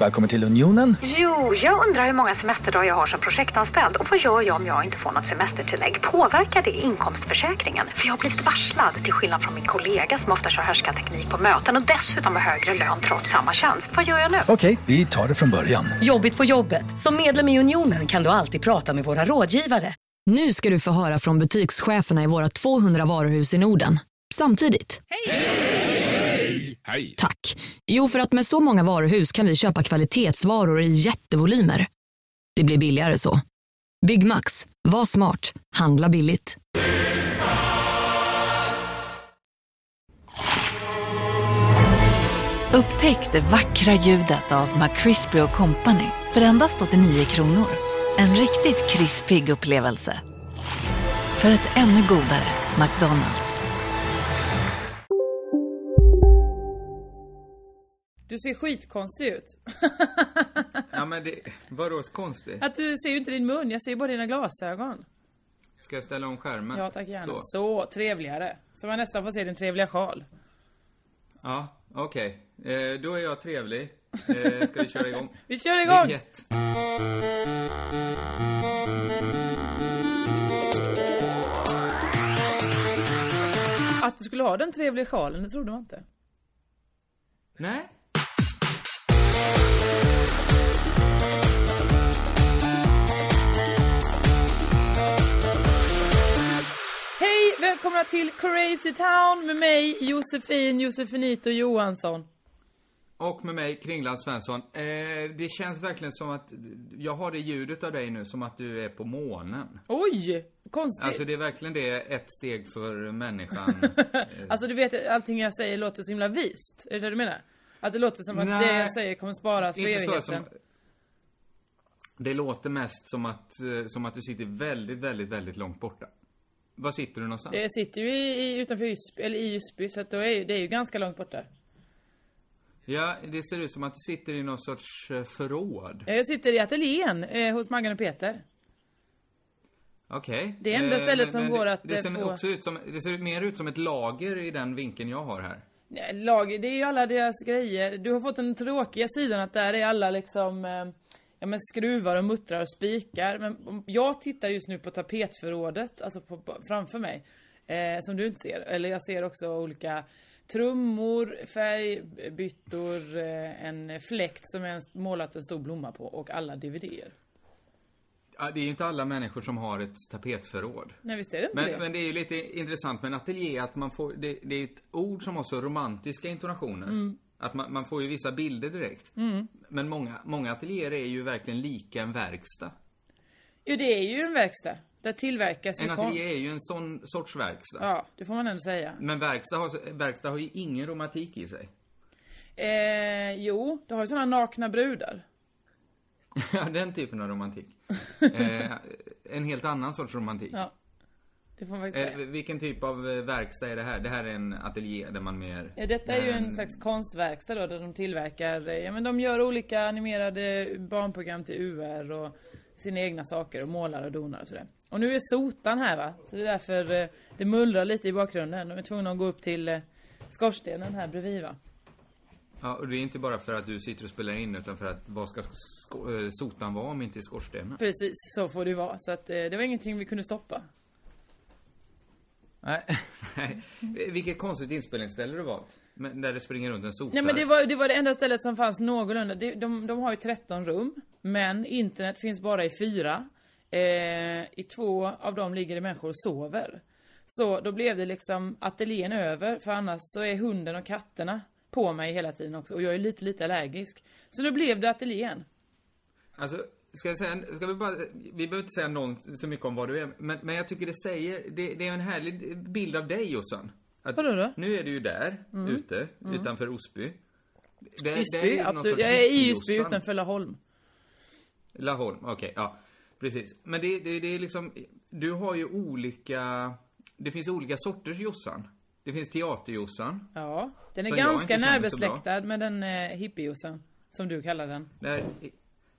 Välkommen till Unionen. Jo, jag undrar hur många semesterdagar jag har som projektanställd och vad gör jag om jag inte får något semestertillägg? Påverkar det inkomstförsäkringen? För jag har blivit varslad, till skillnad från min kollega som ofta kör härskarteknik på möten och dessutom har högre lön trots samma tjänst. Vad gör jag nu? Okej, vi tar det från början. Jobbigt på jobbet. Som medlem i Unionen kan du alltid prata med våra rådgivare. Nu ska du få höra från butikscheferna i våra 200 varuhus i Norden. Samtidigt. Hej! Tack. Jo, för att med så många varuhus kan vi köpa kvalitetsvaror i jättevolymer. Det blir billigare så. Byggmax. Var smart. Handla billigt. Upptäck det vackra ljudet av McCrispy Company för endast 89 kronor. En riktigt krispig upplevelse. För ett ännu godare McDonalds. Du ser skitkonstig ut. Ja men det, vadå konstigt? Att du ser ju inte din mun, jag ser bara dina glasögon. Ska jag ställa om skärmen? Ja tack gärna. Så. Så, trevligare. Så man nästan får se din trevliga sjal. Ja, okej. Eh, då är jag trevlig. Eh, ska vi köra igång? Vi kör igång! Vignett. Att du skulle ha den trevliga sjalen, det trodde man inte. Nej? Hej! Välkomna till Crazy Town med mig Josefin Josefinito Johansson. Och med mig, Kringland Svensson. Eh, det känns verkligen som att jag har det ljudet av dig nu som att du är på månen. Oj! Konstigt. Alltså det är verkligen det ett steg för människan. Alltså du vet, allting jag säger låter så himla vist. Är det det du menar? Att det låter som att Nej. det jag säger kommer sparas för evigheten. som... Det låter mest som att, eh, som att du sitter väldigt, väldigt, väldigt långt borta. Var sitter du någonstans? Jag sitter ju i, i, utanför Ysby, eller i Ysby, så att då är det är ju ganska långt borta. Ja, det ser ut som att du sitter i någon sorts eh, förråd. Jag sitter i ateljén eh, hos Maggan och Peter. Okej. Det är enda Eh, stället men- som går det, att, Det eh, ser få- också ut som, det ser mer ut som ett lager i den vinkeln jag har här. Lag, det är ju alla deras grejer. Du har fått den tråkiga sidan att där är alla liksom eh, Ja men skruvar och muttrar och spikar. Men jag tittar just nu på tapetförrådet, alltså på, på, framför mig. Eh, som du inte ser. Eller jag ser också olika trummor, färgbyttor, eh, en fläkt som jag målat en stor blomma på och alla DVDer. Ja, det är ju inte alla människor som har ett tapetförråd. Nej visst är det inte Men, det? men det är ju lite intressant med en ateljé att man får, det, det är ett ord som har så romantiska intonationer. Mm. Att man, man får ju vissa bilder direkt. Men många, många ateljéer är ju verkligen lika en verkstad. Jo det är ju en verkstad. Där tillverkas ju En konst. ateljé är ju en sån sorts verkstad. Ja, det får man ändå säga. Men verkstad har, verkstad har ju ingen romantik i sig. Eh, jo, du har ju såna nakna brudar. Ja, den typen av romantik. Eh, en helt annan sorts romantik. Ja. Det får man faktiskt Eh, säga. vilken typ av eh, verkstad är det här? Det här är en ateljé där man mer... Ja, detta är ju där en slags konstverkstad då, där de tillverkar, eh, ja men de gör olika animerade barnprogram till UR och sina egna saker och målar och donar och sådär. Och nu är sotan här va, så det är därför det mullrar lite i bakgrunden. De är tvungna att gå upp till skorstenen här bredvid va. Ja, och det är inte bara för att du sitter och spelar in utan för att vad ska eh, sotan vara om inte i skorstenen? Precis, så får det vara. Så att eh, det var ingenting vi kunde stoppa. Nej, nej. Vilket konstigt inspelningsställe du valt. Men där det springer runt en sotare. Nej men det var, det var det enda stället som fanns någorlunda. De, de, de har ju 13 rum. Men internet finns bara i fyra. Eh, I två av dem ligger det människor och sover. Så då blev det liksom ateljén över. För annars så är hunden och katterna på mig hela tiden också. Och jag är lite, lite allergisk. Så då blev det ateljén. Alltså, ska jag säga, ska vi bara, vi behöver inte säga någon, så mycket om vad du är, men, men jag tycker det säger, det, det är en härlig bild av dig Jossan. Att Vadå då? Nu är du ju där, ute, utanför Osby. Det, någon absolut. Jag är i hippie-Jossan. utanför Laholm. Laholm, okej, ja. Precis. Men det, det, det är liksom, du har ju olika, det finns olika sorters Jossan. Det finns teater-Jossan. Ja, den är ganska närbesläktad med den eh, hippiejosan. Som du kallar den. Där,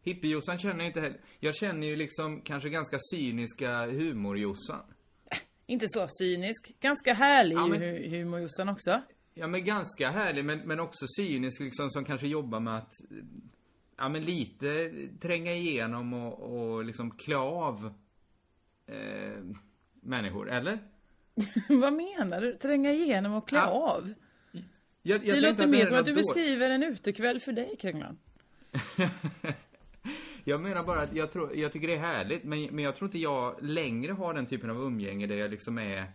hippie-Jossan känner jag inte heller. Jag känner ju liksom kanske ganska cyniska humor-Jossan. Inte så cynisk. Ganska härlig Ja, men- hu- humorjosan också. Ja men ganska härlig men, men också cynisk liksom som kanske jobbar med att ja men lite tränga igenom och, och liksom klä av eh, människor, eller? Vad menar du? Tränga igenom och klä Ja. av? Jag, jag Det låter mer som att du beskriver en utekväll för dig, Kringlan. Jag menar bara att jag, tror, jag tycker det är härligt, men, men jag tror inte jag längre har den typen av umgänge där jag liksom är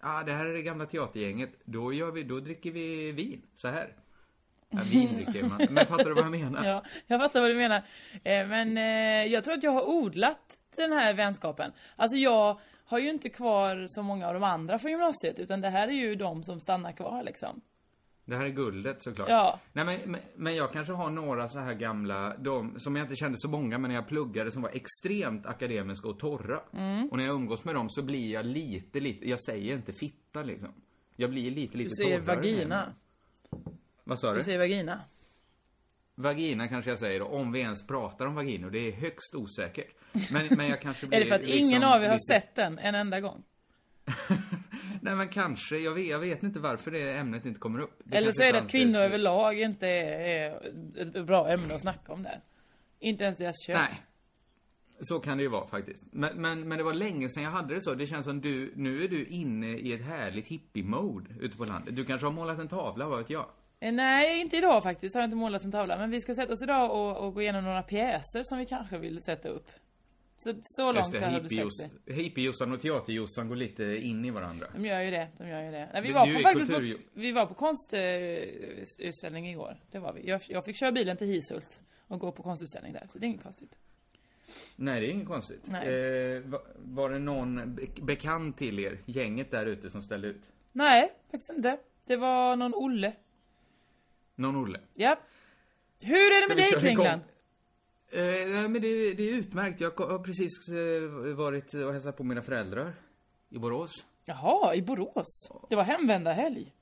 ah, det här är det gamla teatergänget. Då, gör vi, då dricker vi vin, så här. Ja, vin dricker man. Men fattar du vad jag menar? Ja, jag fattar vad du menar. Eh, Men eh, jag tror att jag har odlat den här vänskapen. Alltså jag har ju inte kvar så många av de andra från gymnasiet, utan det här är ju de som stannar kvar liksom. Det här är guldet såklart. Ja. Nej men, men, men jag kanske har några så här gamla, de som jag inte kände så många men när jag pluggade som var extremt akademiska och torra. Mm. Och när jag umgås med dem så blir jag lite, lite, jag säger inte fitta liksom. Jag blir lite, lite Du säger torrare vagina. Vad sa du? Du säger vagina. Vagina kanske jag säger då, om vi ens pratar om vaginor. Det är högst osäkert. Men, men jag kanske blir Är det för att liksom ingen av er har lite- sett den en enda gång? Nej men kanske, jag vet, jag vet inte varför det ämnet inte kommer upp. Det Eller så är det att kvinnor anses- överlag inte är, är ett bra ämne att snacka om där. Inte ens deras kön. Nej. Så kan det ju vara faktiskt. Men, men, men det var länge sedan jag hade det så. Det känns som du, nu är du inne i ett härligt hippie-mode ute på landet. Du kanske har målat en tavla, vad vet jag? Eh, Nej, inte idag faktiskt. Har jag inte målat en tavla. Men vi ska sätta oss idag och, och gå igenom några pjäser som vi kanske vill sätta upp. Så, så långt Just det, har det sträckt hippie-Jossan hippie och teater-Jossan går lite in i varandra. De gör ju det, de gör ju det. Nej, vi, Du- var du på, faktiskt på, kultur- vi var på konstutställning igår. Det var vi. Jag, jag fick köra bilen till Hisult och gå på konstutställning där. Så det är inget konstigt. Nej, det är inget konstigt. Eh, va- var det någon be- bekant till er, gänget där ute, som ställde ut? Nej, faktiskt inte. Det var någon Olle. Någon Olle? Ja. Hur är det med dig Kringland? Eh, nej, men det, det är utmärkt. Jag har precis eh, varit och hälsat på mina föräldrar i Borås. Jaha, i Borås? Det var hemvändarhelg.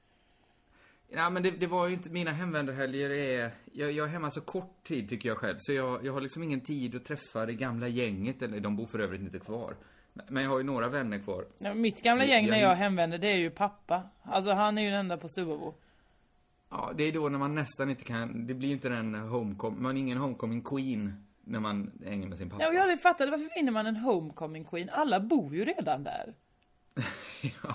Ja, men det, det var ju inte, mina hemvändarhelger är, jag, jag är hemma så kort tid tycker jag själv. Så jag, jag har liksom ingen tid att träffa det gamla gänget, eller de bor för övrigt inte kvar. Men- jag har ju några vänner kvar. Ja, Mitt gamla Jag- gäng när jag- jag hemvänder, det är ju pappa. Alltså han är ju den enda på Stubbebo. Ja, det är då när man nästan inte kan, det blir inte den homecoming, man är ingen homecoming queen när man hänger med sin pappa. Ja, och jag aldrig fattade varför vinner man en homecoming queen? Alla bor ju redan där. Ja.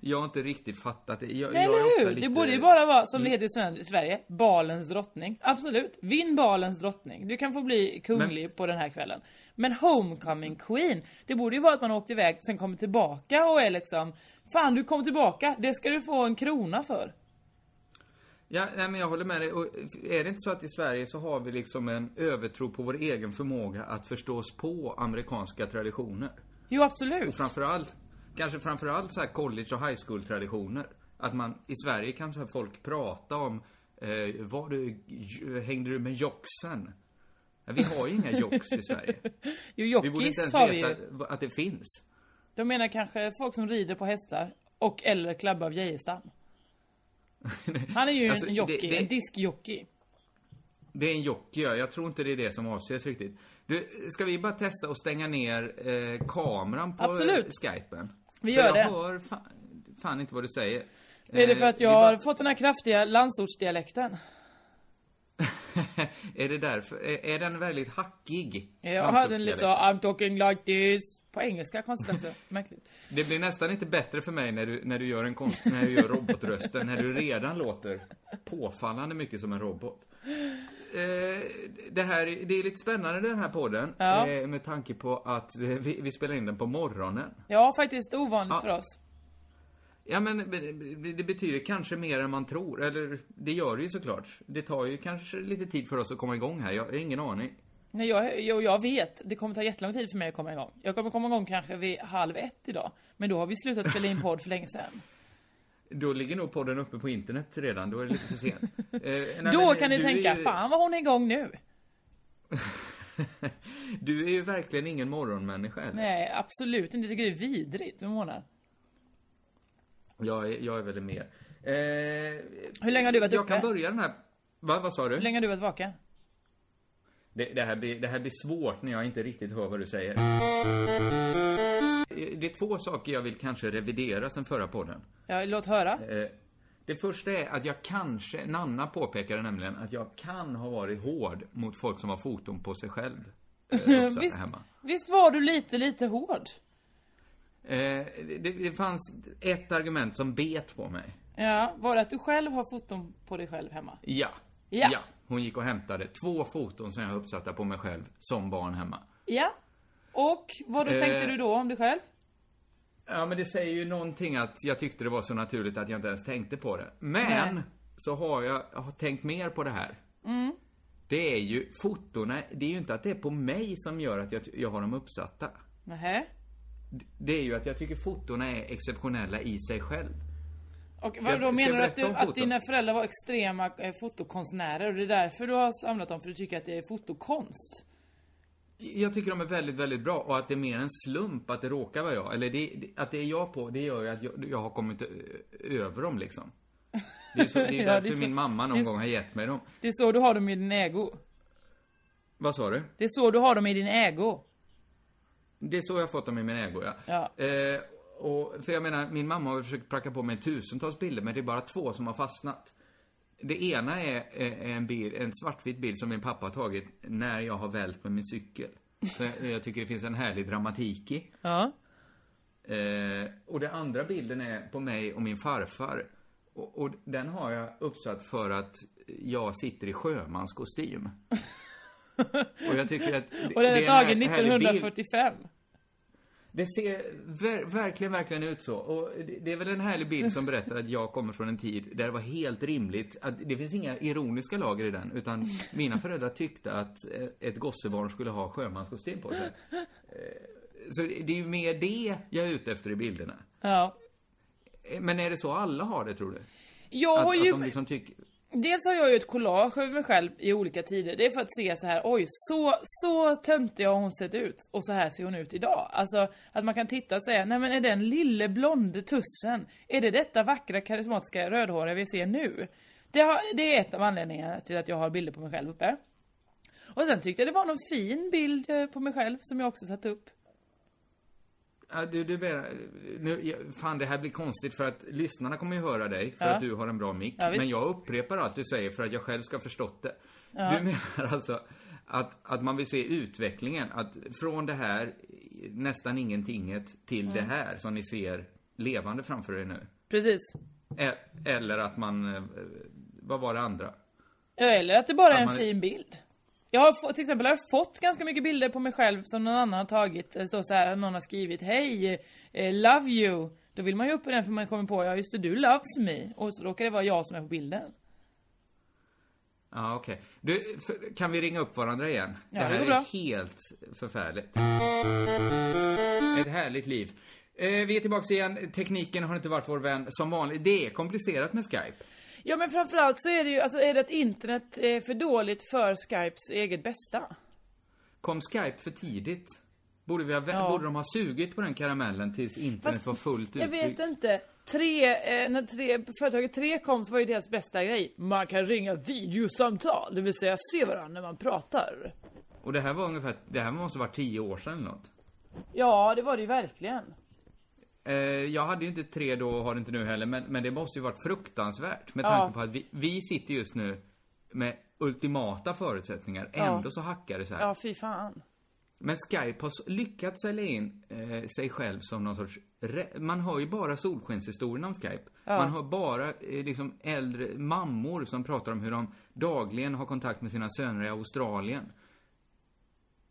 Jag har inte riktigt fattat det. Jag, Nej, jag eller hur? lite- Det borde ju bara vara, som det heter i Sverige, balens drottning. Absolut. Vinn balens drottning. Du kan få bli kunglig på den här kvällen. Men homecoming queen, det borde ju vara att man åkte iväg, sen kommer tillbaka och är liksom Fan du kom tillbaka, det ska du få en krona för. Ja, nej, men jag håller med dig. Och är det inte så att i Sverige så har vi liksom en övertro på vår egen förmåga att förstå oss på amerikanska traditioner? Jo absolut. Och framförallt, kanske framförallt så här college och high school traditioner. Att man, i Sverige kan så här folk prata om, eh, var du, hängde du med jocksen? Ja, vi har ju inga jocks i Sverige. Jo Vi borde inte ens vi veta att det finns. De menar kanske folk som rider på hästar och eller klabbar av Geijerstam. Han är ju Alltså, en jockey, det- det- en diskjockey. Det är en jockey, ja. Jag tror inte det är det som avses riktigt. Du, ska vi bara testa att stänga ner eh, kameran på Absolut. eh, skypen? Vi För gör jag det. hör fan, fan inte vad du säger. Är det Eh, för att jag har fått den här kraftiga landsortsdialekten? är det därför? Är, är den väldigt hackig? Jag hade den lite så, I'm talking like this. På engelska konstigt också. Märkligt. Det blir nästan inte bättre för mig när du, när du gör en konst, när du gör robotrösten, när du redan låter påfallande mycket som en robot. Eh, det här, är- det är lite spännande den här podden, Ja. eh, med tanke på att eh, vi, vi spelar in den på morgonen. Ja, faktiskt ovanligt Ja. för oss. Ja men det- det betyder kanske mer än man tror, eller det gör det ju såklart. Det tar ju kanske lite tid för oss att komma igång här, jag har ingen aning. Nej, jag, jag, jag vet, det kommer ta jättelång tid för mig att komma igång. Jag kommer komma igång kanske vid halv ett idag. Men då har vi slutat spela in podd för länge sedan. Då ligger nog podden uppe på internet redan, då är det lite för sent. Eh, nej, då kan ni du är tänka, ju- fan vad hon är igång nu. Du är ju verkligen ingen morgonmänniska heller. Nej, absolut inte. Jag tycker det är vidrigt med månad. Jag är, jag är väl mer. Eh, Hur länge har du varit Jag uppe? kan börja den här... Va, vad sa du? Hur länge har du varit vaken? Det, det, här blir, det här blir svårt när jag inte riktigt hör vad du säger. Det är två saker jag vill kanske revidera sen förra podden. Ja, låt höra. Eh, Det första är att jag kanske, Nanna påpekade nämligen att jag kan ha varit hård mot folk som har foton på sig själv. Eh, Visst, hemma. visst var du lite, lite hård? Eh, det, det fanns ett argument som bet på mig. Ja, var det att du själv har foton på dig själv hemma? Ja. Ja. Hon gick och hämtade två foton som jag har uppsatta på mig själv som barn hemma. Ja. Och vad då Eh. tänkte du då om dig själv? Ja, men det säger ju någonting att jag tyckte det var så naturligt att jag inte ens tänkte på det. Men, Nej. Mm. så har jag, jag har tänkt mer på det här. Det är ju fotona, det är ju inte att det är på mig som gör att jag, jag har dem uppsatta. Nähä. Det är ju att jag tycker fotona är exceptionella i sig själv. Och vad då menar du att, du, att dina föräldrar var extrema eh, fotokonstnärer och det är därför du har samlat dem för du tycker att det är fotokonst? Jag tycker de är väldigt, väldigt bra och att det är mer en slump att det råkar vara jag. Eller det, att det är jag på, det gör ju att jag, jag har kommit ö- över dem liksom. Det är, så, det är Ja, därför det är så- min mamma någon så- gång har gett mig dem. Det är så du har dem i din ägo. Vad sa du? Det är så du har dem i din ägo. Det är så jag har fått dem i min ägo, ja. Ja. Eh, och, för jag menar, min mamma har försökt pracka på mig tusentals bilder, men det är bara två som har fastnat. Det ena är, en bild, en svartvit bild som min pappa har tagit när jag har vält med min cykel. Så jag, jag tycker det finns en härlig dramatik i. Ja. Eh, och den andra bilden är på mig och min farfar. Och, och den har jag uppsatt för att jag sitter i sjömanskostym. och jag tycker att... det- Och den är en tagen här- härlig bild. 1945. Det ser ver verkligen, verkligen ut så. Och det- är väl en härlig bild som berättar att jag kommer från en tid där det var helt rimligt att det finns inga ironiska lager i den, utan mina föräldrar tyckte att eh, ett gossebarn skulle ha sjömanskostym på sig. Eh, Så det är ju mer det jag är ute efter i bilderna. Ja. Eh, Men är det så alla har det, tror du? Jag Att, har att ju... de liksom tycker... Dels har jag ju ett collage över mig själv i olika tider. Det är för att se så här, oj, så, så töntig har hon sett ut. Och så här ser hon ut idag. Alltså, att man kan titta och säga, nej men är den lille blonde tussen, är det detta vackra karismatiska rödhåriga vi ser nu? Det, har, det är ett av anledningarna till att jag har bilder på mig själv uppe. Och sen tyckte jag det var någon fin bild eh, på mig själv som jag också satt upp. Ja, du, du nu, ja, fan det här blir konstigt för att lyssnarna kommer ju höra dig för Ja. att du har en bra mick. Ja, men jag upprepar allt du säger för att jag själv ska förstått det. Du menar alltså att, att man vill se utvecklingen, att från det här nästan ingentinget till det här som ni ser levande framför er nu. Precis. E- Eller att man, eh, vad var det andra? Ja, Eller att det bara är Att en man- fin bild. Jag har fått, till exempel har jag fått ganska mycket bilder på mig själv som någon annan har tagit. Det står så här, någon har skrivit Hej, eh, love you. Då vill man ju upp i den för man kommer på, ja just det, du loves me. Och så råkar det vara jag som är på bilden. Ja, okej. Du, för, kan vi ringa upp varandra igen? Ja, det här det är bra. helt förfärligt. Ett härligt liv. Eh, vi är tillbaka igen. Tekniken har inte varit vår vän som vanligt. Det är komplicerat med Skype. Ja men framförallt så är det ju, alltså är det att internet är för dåligt för Skypes eget bästa? Kom Skype för tidigt? Borde, vi ha, Ja. borde de ha sugit på den karamellen tills internet Fast var fullt Jag utbyggt? vet inte. Tre, eh, när tre, företaget 3 kom så var ju deras bästa grej. Man kan ringa videosamtal, det vill säga se varandra när man pratar. Och det här var ungefär, det här måste vara tio år sedan eller något. Ja, det var det ju verkligen. Eh, jag hade ju inte tre då och har inte nu heller, men, men det måste ju varit fruktansvärt med Ja. tanke på att vi, vi sitter just nu med ultimata förutsättningar. Ja. Ändå så hackar det så här. Ja, fy fan. Men Skype har lyckats sälja in eh, sig själv som någon sorts... Man hör ju bara solskenshistorierna om Skype. Man hör bara eh, liksom äldre mammor som pratar om hur de dagligen har kontakt med sina söner i Australien.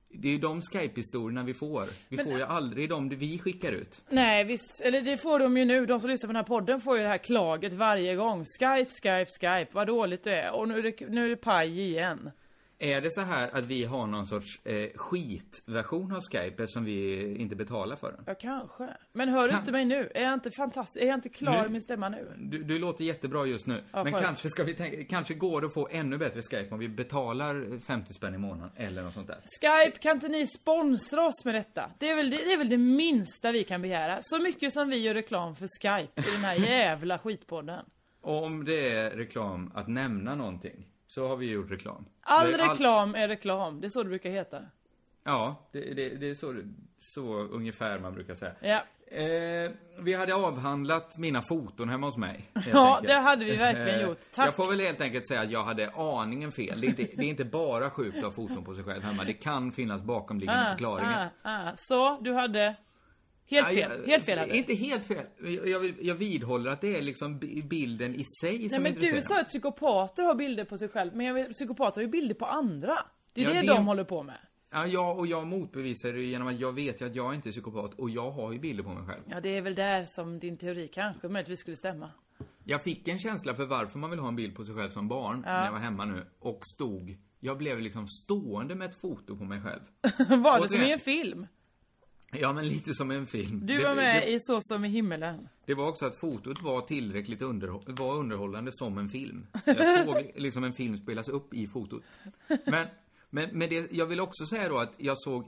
Det är ju de Skype-historierna vi får. Vi får ju aldrig de vi skickar ut. Nej visst, eller det får de ju nu. De som lyssnar på den här podden får ju det här klaget varje gång. Skype, Skype, Skype, vad dåligt du är. Och nu är det, nu är det paj igen. Är det så här att vi har någon sorts eh, skitversion av Skype som vi inte betalar för? Ja, kanske. Men hör du Kan- inte mig nu? Är jag inte fantastisk? Är jag inte klar i min stämma nu? Du, du låter jättebra just nu. Ja, men skönt. kanske ska vi tänka, kanske går det att få ännu bättre Skype om vi betalar 50 spänn i månaden eller något sånt där. Skype, kan inte ni sponsra oss med detta? Det är, väl det, det är väl det minsta vi kan begära. Så mycket som vi gör reklam för Skype i den här jävla skitpodden. Om det är reklam att nämna någonting, så har vi gjort reklam. All är reklam är reklam, det är så det brukar heta. Ja, det, det, det är så, så ungefär man brukar säga. Ja. Eh, vi hade avhandlat mina foton hemma hos mig. Ja, enkelt. det hade vi verkligen Eh, gjort. Tack. Jag får väl helt enkelt säga att jag hade aningen fel. Det är inte, det är inte bara sjukt att ha foton på sig själv hemma. Det kan finnas bakomliggande förklaringar. ah, ah. Så, du hade helt Ja, fel. jag- Helt fel. Inte helt fel. Jag, jag, vill- vidhåller att det är liksom bi- bilden i sig Nej som men intresserar du sa att psykopater har bilder på sig själv, men jag vet, psykopater har ju bilder på andra. Det är Ja, det, det- de håller på med. Ja, jag, och jag motbevisar det genom att jag vet ju att jag inte är psykopat och jag har ju bilder på mig själv. Ja, det är väl där som din teori kanske möjligtvis skulle stämma. Jag fick en känsla för varför man vill ha en bild på sig själv som barn när jag var hemma nu och stod. Jag blev liksom stående med ett foto på mig själv. Var det som i en film? Ja, men lite som en film. Du var med det, i Så som i himmelen. det var också att fotot var tillräckligt underhå- var underhållande som en film. Jag såg liksom en film spelas upp i fotot. Men, men, men det, jag vill också säga då att jag såg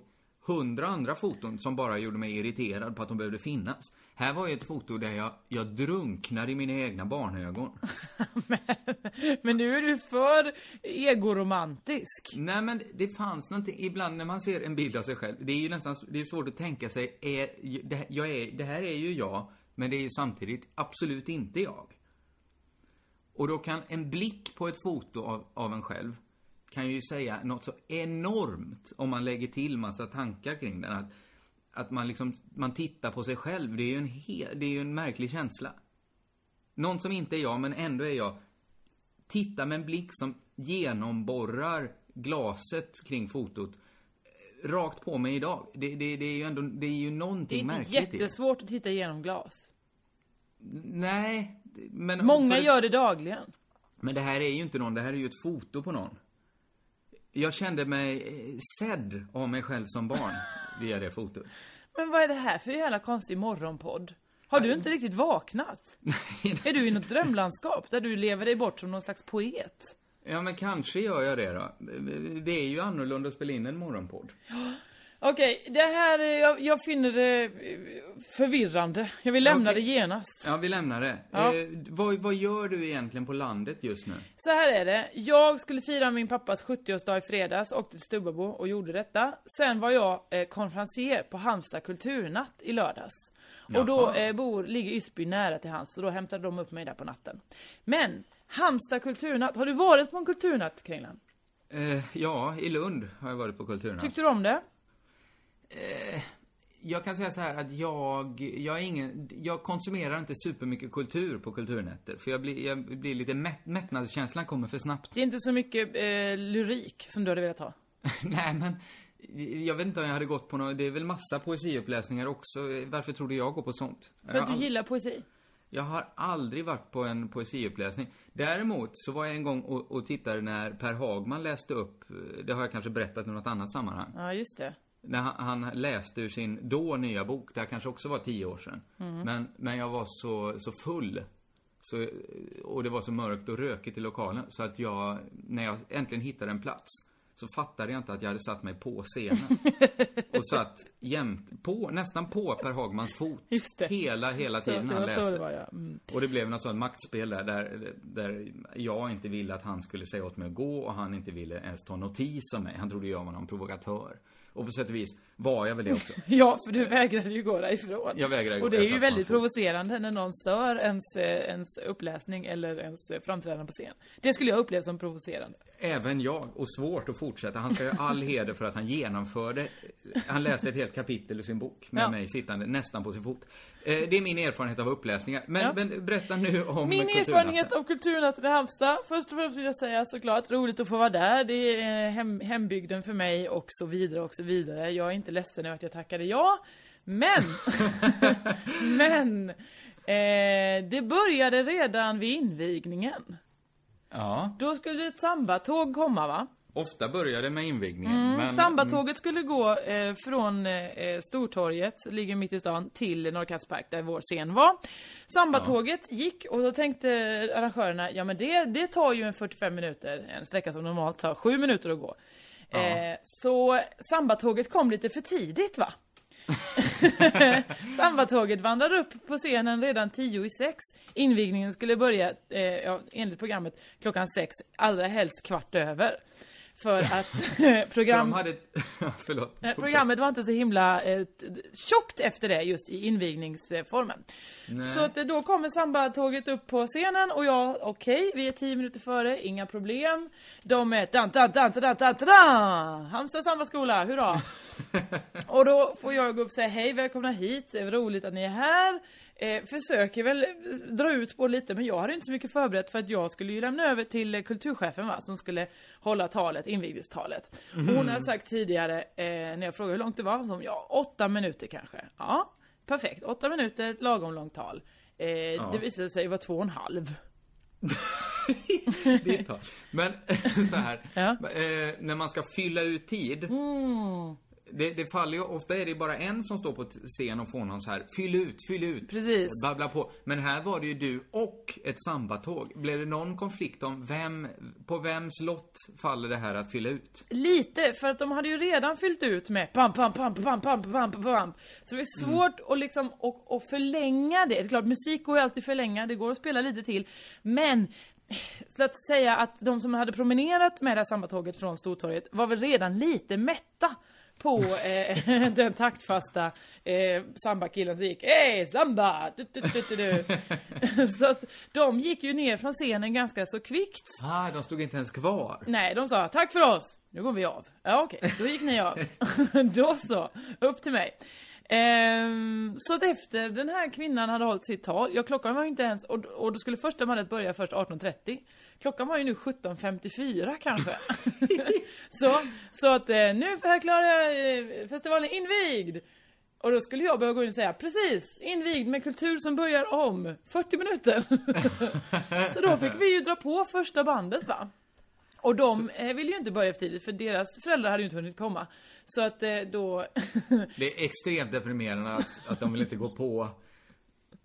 hundra andra foton som bara gjorde mig irriterad på att de behövde finnas. Här var ju ett foto där jag, jag drunknar i mina egna barnögon. Men nu är du för egoromantisk. Nej men det fanns någonting, ibland när man ser en bild av sig själv, det är ju nästan, det är svårt att tänka sig, är, det, jag är, det här är ju jag, men det är ju samtidigt absolut inte jag. Och då kan en blick på ett foto av, av en själv, kan ju säga något så enormt om man lägger till massa tankar kring den. Att, att man liksom, man tittar på sig själv, det är ju en, he, det är ju en märklig känsla. Någon som inte är jag, men ändå är jag, titta med en blick som genomborrar glaset kring fotot eh, rakt på mig idag. Det, det, det är ju ändå, det är ju Det är någonting inte märkligt det. jättesvårt att titta igenom glas. Nej, men... Många för- gör det dagligen. Men det här är ju inte någon, det här är ju ett foto på någon. Jag kände mig eh, sedd av mig själv som barn via det fotot. Men vad är det här för jävla konstig morgonpodd? Har du inte riktigt vaknat? Är du i något drömlandskap där du lever dig bort som någon slags poet? Ja, men kanske gör jag det då. Det är ju annorlunda att spela in en morgonpodd. Okej, det här, jag, jag finner det förvirrande. Jag vill lämna Okej. det genast. Ja, vi lämnar det. Ja. Eh, vad, vad gör du egentligen på landet just nu? Så här är det. Jag skulle fira min pappas 70-årsdag i fredags, åkte till Stubbabo och gjorde detta. Sen var jag eh, konferencier på Halmstad kulturnatt i lördags. Och då eh, bor, ligger Ysby nära till hans, så då hämtade de upp mig där på natten. Men, Halmstad kulturnatt, har du varit på en kulturnatt Kringlan? Eh, ja, i Lund har jag varit på Kulturnatt. Tyckte du om det? Jag kan säga så här att jag, jag är ingen, jag konsumerar inte supermycket kultur på kulturnätter. För jag blir, jag blir lite mätt, mättnadskänslan kommer för snabbt. Det är inte så mycket eh, lyrik som du hade velat ha. Nej men, jag vet inte om jag hade gått på något, det är väl massa poesiuppläsningar också. Varför tror du jag går på sånt? För att du gillar poesi. jag har aldrig varit på en poesiuppläsning. Däremot så var jag en gång och, och tittade när Per Hagman läste upp, eh, det har jag kanske berättat i något annat sammanhang. Ja, just det. När han, han läste ur sin då nya bok, det här kanske också var tio år sedan. Men, men jag var så, så full. Så, och det var så mörkt och rökigt i lokalen. Så att jag, när jag äntligen hittade en plats, så fattade jag inte att jag hade satt mig på scenen. och satt jämt, på, nästan på Per Hagmans fot. Hela, hela Så, tiden det han läste. så det var ja. Mm. Och det blev något sånt maktspel där, där, där jag inte ville att han skulle säga åt mig att gå och han inte ville ens ta notis om mig. Han trodde jag var någon provokatör. Och på sätt och vis var jag väl det också. Ja, för du vägrade ju gå därifrån. Jag vägrade gå, Och det är ju väldigt provocerande när någon stör ens, ens uppläsning eller ens framträdande på scen. Det skulle jag uppleva som provocerande. Även jag, och svårt att fortsätta. Han ska ju all heder för att han genomförde, han läste ett helt kapitel ur sin bok med Ja. mig sittande nästan på sin fot. Eh, Det är min erfarenhet av uppläsningar. Men, Ja. men berätta nu om Min erfarenhet av kulturnatten i Halmstad, först och främst vill jag säga såklart, roligt att få vara där. Det är hem, hembygden för mig och så vidare och så vidare. Jag är inte ledsen över att jag tackade ja. Men, men, eh, det började redan vid invigningen. Ja, Då skulle ett sambatåg komma va? ofta börjar det med invigningen. Mm, men, Sambatåget skulle gå eh, från eh, Stortorget, ligger mitt i stan, till Norrkattspark där vår scen var. Sambatåget gick och då tänkte arrangörerna, ja men det, det tar ju en 45 minuter, en sträcka som normalt tar 7 minuter att gå. Eh, så sambatåget kom lite för tidigt va? Sambatåget vandrade upp på scenen redan 10 i sex. Invigningen skulle börja, eh, ja, enligt programmet, klockan sex, allra helst kvart över. För att program, hade... Förlåt. eh, programmet var inte så himla eh, tjockt efter det just i invigningsformen. Nej. Så att eh, då kommer sambatåget upp på scenen och jag, okej, vi är tio minuter före, inga problem. De är dan dan dan dan dan dan Halmstad sambaskola, hurra! och då får jag gå upp och säga hej, välkomna hit, det är roligt att ni är här. Eh, försöker väl dra ut på lite men jag hade inte så mycket förberett för att jag skulle ju lämna över till eh, kulturchefen va, som skulle hålla talet, invigningstalet. Hon har sagt tidigare, eh, när jag frågade hur långt det var, som ja, åtta minuter kanske. Ja, perfekt, åtta minuter, ett lagom långt tal. Eh, Det visade sig vara två och en halv. Det tag. Men så här, Ja. eh, när man ska fylla ut tid. Mm. Det, det faller ju, ofta är det bara en som står på scen och får någon så här, fyll ut, fyll ut. Precis. Babbla på. Men här var det ju du och ett sambatåg. Blev det någon konflikt om vem, på vems lott faller det här att fylla ut? Lite, för att de hade ju redan fyllt ut med pam, pam, pam, pam, pam, pam, pam, pam. Så det är svårt att liksom, att, att förlänga det. Det är klart, musik går ju alltid förlänga, det går att spela lite till. Men, så att säga att de som hade promenerat med det här sambatåget från Stortorget var väl redan lite mätta på eh, den taktfasta eh, sambakillen som gick Hej samba! Du, du, du, så att de gick ju ner från scenen ganska så kvickt. Ah, de stod inte ens kvar. Nej, de sa tack för oss, nu går vi av. Ja okej, då gick ni av. då så, upp till mig. Ehm, så att efter den här kvinnan hade hållit sitt tal, ja klockan var ju inte ens, och, och då skulle första bandet börja först 18.30. Klockan var ju nu 17.54 kanske. så, så att eh, nu förklarar jag eh, festivalen invigd. Och då skulle jag behöva gå in och säga precis, invigd med kultur som börjar om 40 minuter. så då fick vi ju dra på första bandet va. Och de eh, ville ju inte börja för tidigt för deras föräldrar hade ju inte hunnit komma. Så att eh, då... Det är extremt deprimerande att, att de vill inte gå på.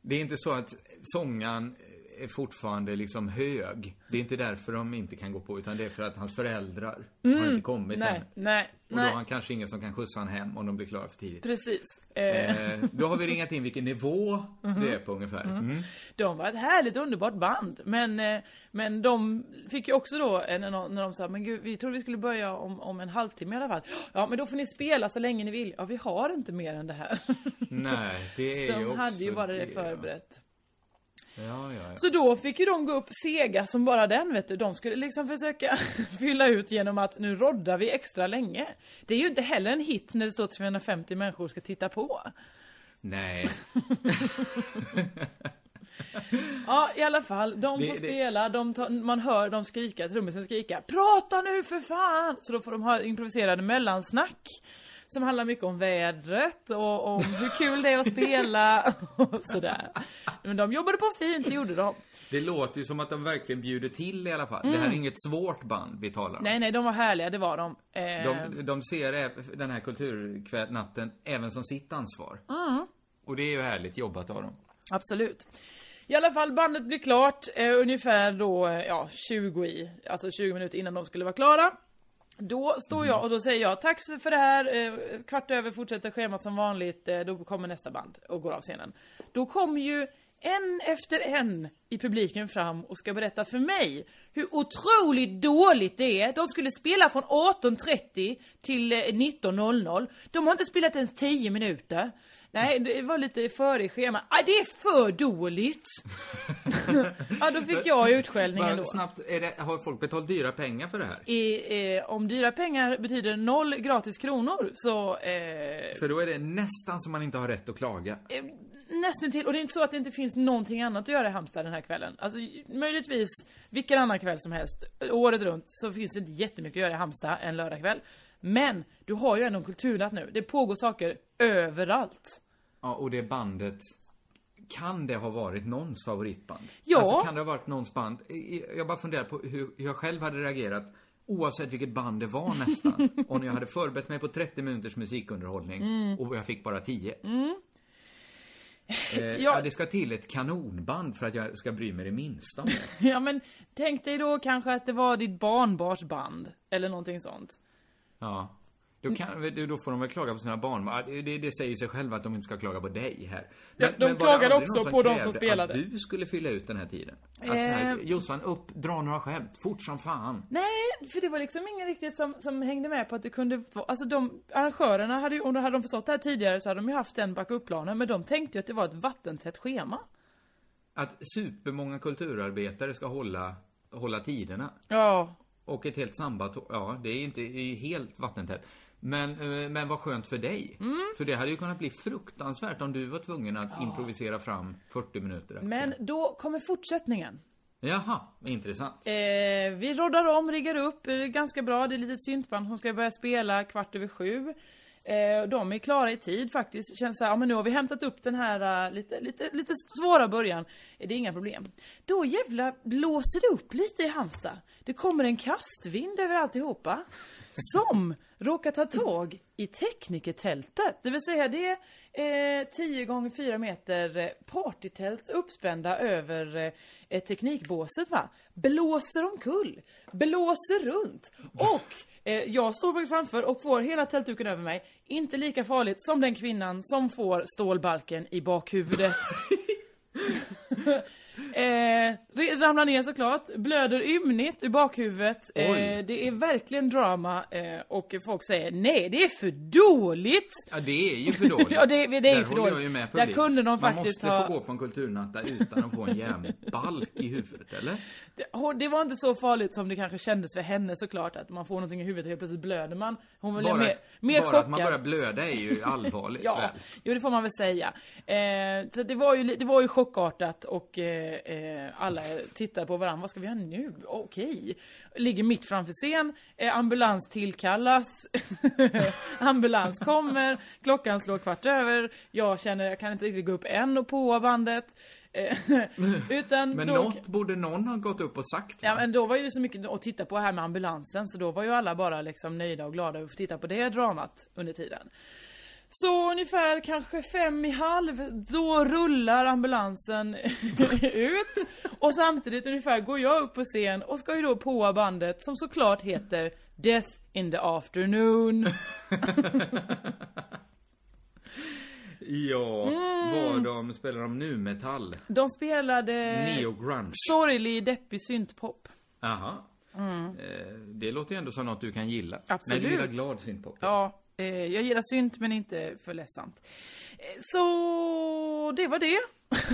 Det är inte så att sångaren är fortfarande liksom hög. Det är inte därför de inte kan gå på, utan det är för att hans föräldrar har inte kommit nej, än. nej, Och då har han kanske ingen som kan skjutsa han hem om de blir klara för tidigt. Precis. Eh, Eh, då har vi ringat in vilken nivå det är på ungefär. Mm. De var ett härligt underbart band. Men, eh, men de fick ju också då, eh, när de, när de sa men gud, vi trodde vi skulle börja om, om en halvtimme i alla fall. Ja men då får ni spela så länge ni vill. Ja vi har inte mer än det här. Nej, det är de ju också hade ju bara det förberett. Ja, ja, ja. Så då fick ju de gå upp sega som bara den vet du. De skulle liksom försöka fylla ut genom att nu roddar vi extra länge. Det är ju inte heller en hit när det står 350 människor ska titta på. Nej. Ja i alla fall, de Det- får spela, de tar, man hör dem skrika, trummisen skrika Prata nu för fan! Så då får de ha improviserade mellansnack Som handlar mycket om vädret och om hur kul det är att spela och sådär Men de jobbade på fint, det gjorde de Det låter ju som att de verkligen bjuder till i alla fall. Det här är inget svårt band vi talar om. Mm. Nej nej, de var härliga, det var de eh, De, de ser den här kulturnatten även som sitt ansvar. Mm. Och det är ju härligt jobbat av dem. Absolut. I alla fall bandet blir klart eh, ungefär då, eh, ja 20 i, alltså 20 minuter innan de skulle vara klara. Då står jag och då säger jag tack för det här, eh, kvart över fortsätter schemat som vanligt, eh, då kommer nästa band och går av scenen. Då kommer ju en efter en i publiken fram och ska berätta för mig hur otroligt dåligt det är. De skulle spela från 18.30 till eh, 19.00. De har inte spelat ens 10 minuter. Nej, det var lite före i schemat. Ah, det är för dåligt! ja, då fick jag utskällningen Bara då. snabbt, det, har folk betalt dyra pengar för det här? I, eh, om dyra pengar betyder noll gratis kronor så eh, För då är det nästan som man inte har rätt att klaga. eh, nästan till och det är inte så att det inte finns någonting annat att göra i Halmstad den här kvällen. Alltså möjligtvis vilken annan kväll som helst året runt så finns det inte jättemycket att göra i Halmstad en lördagkväll. Men du har ju ändå en kulturnatt nu. Det pågår saker överallt. Ja, och det bandet kan det ha varit någons favoritband? Ja. Alltså kan det ha varit någons band? Jag bara funderar på hur jag själv hade reagerat Oavsett vilket band det var nästan. Om jag hade förberett mig på 30 minuters musikunderhållning Mm. och jag fick bara 10. Eh, Ja. ja, det ska till ett kanonband för att jag ska bry mig det minsta om det. Ja men tänk dig då kanske att det var ditt barnbars band. Eller någonting sånt. Ja. Då, kan, då får de väl klaga på sina barn. Det, det säger sig själva att de inte ska klaga på dig här. Ja, de det klagade också på de som spelade. Att du skulle fylla ut den här tiden. Att Eh. här, Jossan, upp, dra några skämt. Fort som fan. Nej, för det var liksom ingen riktigt som, som hängde med på att det kunde vara, alltså de arrangörerna hade ju, om de hade de förstått det här tidigare så hade de ju haft den backup-planen, men de tänkte ju att det var ett vattentätt schema. Att supermånga kulturarbetare ska hålla, hålla tiderna. Ja, Och ett helt sambatåg. Ja, det är inte det är helt vattentätt. Men, eh, men vad skönt för dig. Mm. För det hade ju kunnat bli fruktansvärt om du var tvungen att improvisera fram 40 minuter. alltså. men då kommer fortsättningen. Jaha, intressant. Eh, vi roddar om, riggar upp, ganska bra. Det är ett litet syntband som ska börja spela kvart över sju. Eh, de är klara i tid faktiskt. Känns så här, ja men nu har vi hämtat upp den här uh, lite, lite, lite svåra början. Eh, Det är inga problem. Då jävla blåser det upp lite i Halmstad. Det kommer en kastvind över alltihopa. Som råkar ta tag i teknikertältet. Det vill säga det är eh, 10 gånger 4 meter eh, partytält uppspända över eh, teknikbåset va. Blåser omkull. Blåser runt. Och eh, jag står framför och får hela tältduken över mig. Inte lika farligt som den kvinnan som får stålbalken i bakhuvudet. Eh, ramlar ner såklart, blöder ymnigt i bakhuvudet. Eh, det är verkligen drama eh, och folk säger nej det är för dåligt. Ja, det är ju för dåligt. Ja, det- det är Där för håller jag dåligt. ju med Där publiken. kunde de Man faktiskt måste ha- få gå på en kulturnatta utan att få en järnbalk i huvudet, eller? Det, det var inte så farligt som det kanske kändes för henne såklart att man får någonting i huvudet och helt plötsligt blöder man. Hon blev Bara, mer, mer bara chockad. att man börjar blöda är ju allvarligt Ja, väl? jo det får man väl säga. Eh, så det var, ju, det var ju chockartat och eh, eh, alla tittar på varandra. Vad ska vi göra nu? Okej. Ligger mitt framför scen. Eh, ambulans tillkallas. ambulans kommer. Klockan slår kvart över. Jag känner jag kan inte riktigt gå upp än och på bandet. Eh, utan Men då, något borde någon ha gått upp och sagt. Ja men då var ju det så mycket att titta på här med ambulansen så då var ju alla bara liksom nöjda och glada att få titta på det dramat under tiden. Så ungefär kanske fem i halv, då rullar ambulansen ut och samtidigt ungefär går jag upp på scen och ska ju då på bandet som såklart heter Death in the afternoon. Ja, Mm. var de, spelar de nu metall? De spelade Neo-grunge? sorglig, deppig syntpop. Aha. Eh, det låter ju ändå som något du kan gilla. Mm. Absolut. Nej, du gillar glad syntpop. Ja, jag gillar synt men inte för ledsamt. Eh, så det var det.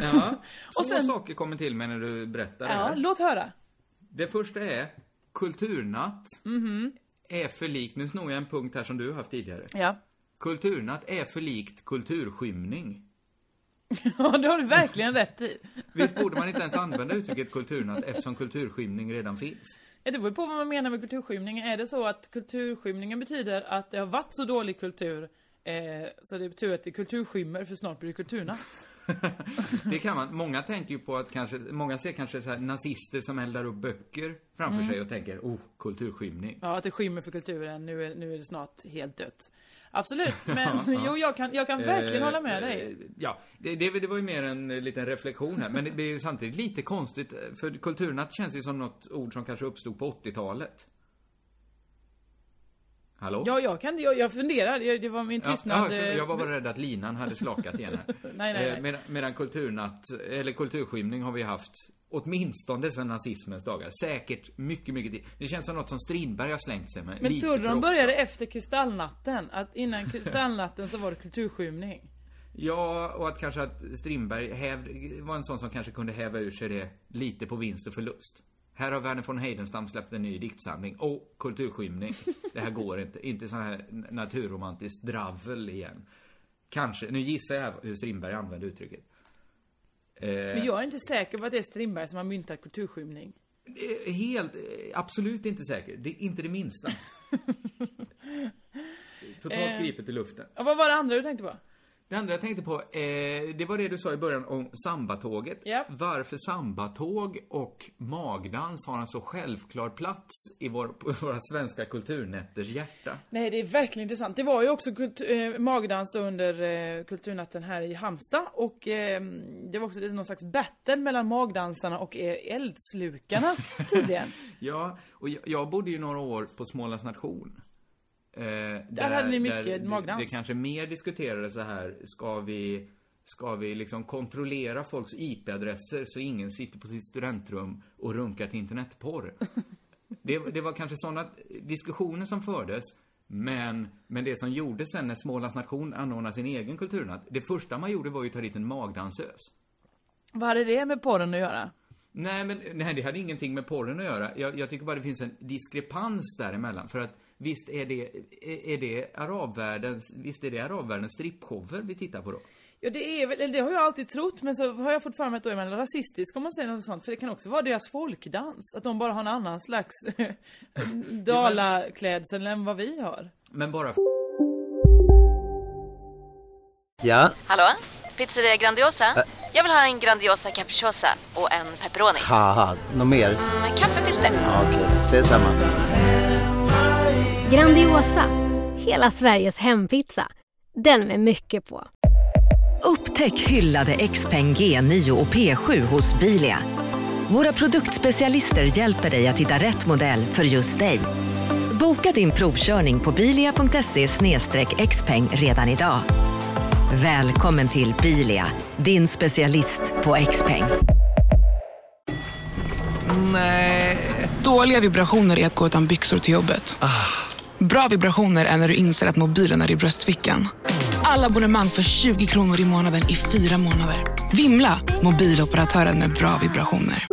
Ja. Två Och sen- saker kommer till mig när du berättar det Ja, här. låt höra. Det första är kulturnatt Mhm. är för likt, nu snor jag en punkt här som du har haft tidigare. Ja. Kulturnatt är för likt kulturskymning. Ja, det har du verkligen rätt i. Visst borde man inte ens använda uttrycket kulturnatt eftersom kulturskymning redan finns? Det beror på vad man menar med kulturskymning. Är det så att kulturskymningen betyder att det har varit så dålig kultur eh, så det betyder att det är kulturskymmer för snart blir det kulturnatt? Det kan man. Många tänker ju på att kanske, många ser kanske så nazister som eldar upp böcker framför Mm. sig och tänker, oh, kulturskymning. Ja, att det skymmer för kulturen. Nu är, nu är det snart helt dött. Absolut, men jo, jag kan, jag kan verkligen Eh, hålla med eh, dig. Ja, det, det, det var ju mer en eh, liten reflektion här. Men det, det är samtidigt lite konstigt. eh, För kulturnatt känns ju som något ord som kanske uppstod på 80-talet. Hallå? Ja, jag kan jag, jag funderar. Jag, det var min tystnad. ja, eh, jag var bara rädd att linan hade slakat igen här. Nej, nej, Eh, nej. Medan, medan kulturnatt, eller kulturskymning har vi haft åtminstone sedan nazismens dagar. Säkert mycket, mycket tid. Det känns som något som Strindberg har slängt sig med. Men tror du de började efter kristallnatten? Att innan kristallnatten så var det kulturskymning? Ja, och att kanske att Strindberg häv, var en sån som kanske kunde häva ur sig det lite på vinst och förlust. Här har Verner von Heidenstam släppt en ny diktsamling. Och kulturskymning. Det här går inte. Inte sån här naturromantiskt dravel igen. Kanske. Nu gissar jag hur Strindberg använde uttrycket. Eh, Men jag är inte säker på att det är Strindberg som har myntat kulturskymning. Helt, absolut inte säker. Det är inte det minsta. Totalt Eh. gripet i luften. Ja, vad var det andra du tänkte på? Det andra jag tänkte på, eh, det var det du sa i början om sambatåget. Ja. Varför sambatåg och magdans har en så självklar plats i vår, våra svenska kulturnätters hjärta. Nej, det är verkligen intressant. Det var ju också kultu- eh, magdans under eh, kulturnatten här i Halmstad och eh, det var också någon slags battle mellan magdansarna och eh, eldslukarna tydligen. Ja, och jag, jag bodde ju några år på Smålands nation. Där, hade ni mycket där det- magdans. Det kanske mer diskuterades så här, ska vi, ska vi liksom kontrollera folks IP-adresser så ingen sitter på sitt studentrum och runkar till internetporr? Det, det var kanske sådana diskussioner som fördes. Men, men det som gjordes sen när Smålands nation anordnade sin egen kulturnatt, det första man gjorde var ju att ta dit en magdansös. Vad hade det med porren att göra? Nej, men nej, det hade ingenting med porren att göra. Jag, jag tycker bara det finns en diskrepans däremellan. För att visst är det, är, det arabvärldens, visst är det arabvärldens strippshower vi tittar på då? Ja det är väl, eller det har jag alltid trott men så har jag fått för mig att då är man rasistisk om man säger något sånt. För det kan också vara deras folkdans. Att de bara har en annan slags dalaklädsel än vad vi har. Men bara Ja, Hallå? Pizzeria Grandiosa? Jag vill ha en Grandiosa capriciosa och en pepperoni. haha, något mer? Med kaffefilter. Ja, Okej, ses samma. Grandiosa, hela Sveriges hempizza. Den med mycket på. Upptäck hyllade XPeng G9 och P7 hos Bilia. Våra produktspecialister hjälper dig att hitta rätt modell för just dig. Boka din provkörning på bilia.se xpeng redan idag. Välkommen till Bilia, din specialist på XPeng. Dåliga vibrationer är att gå utan byxor till jobbet. Bra vibrationer är när du inser att mobilen är i bröstfickan. Alla abonnemang för 20 kronor i månaden i fyra månader. Vimla! Mobiloperatören med bra vibrationer.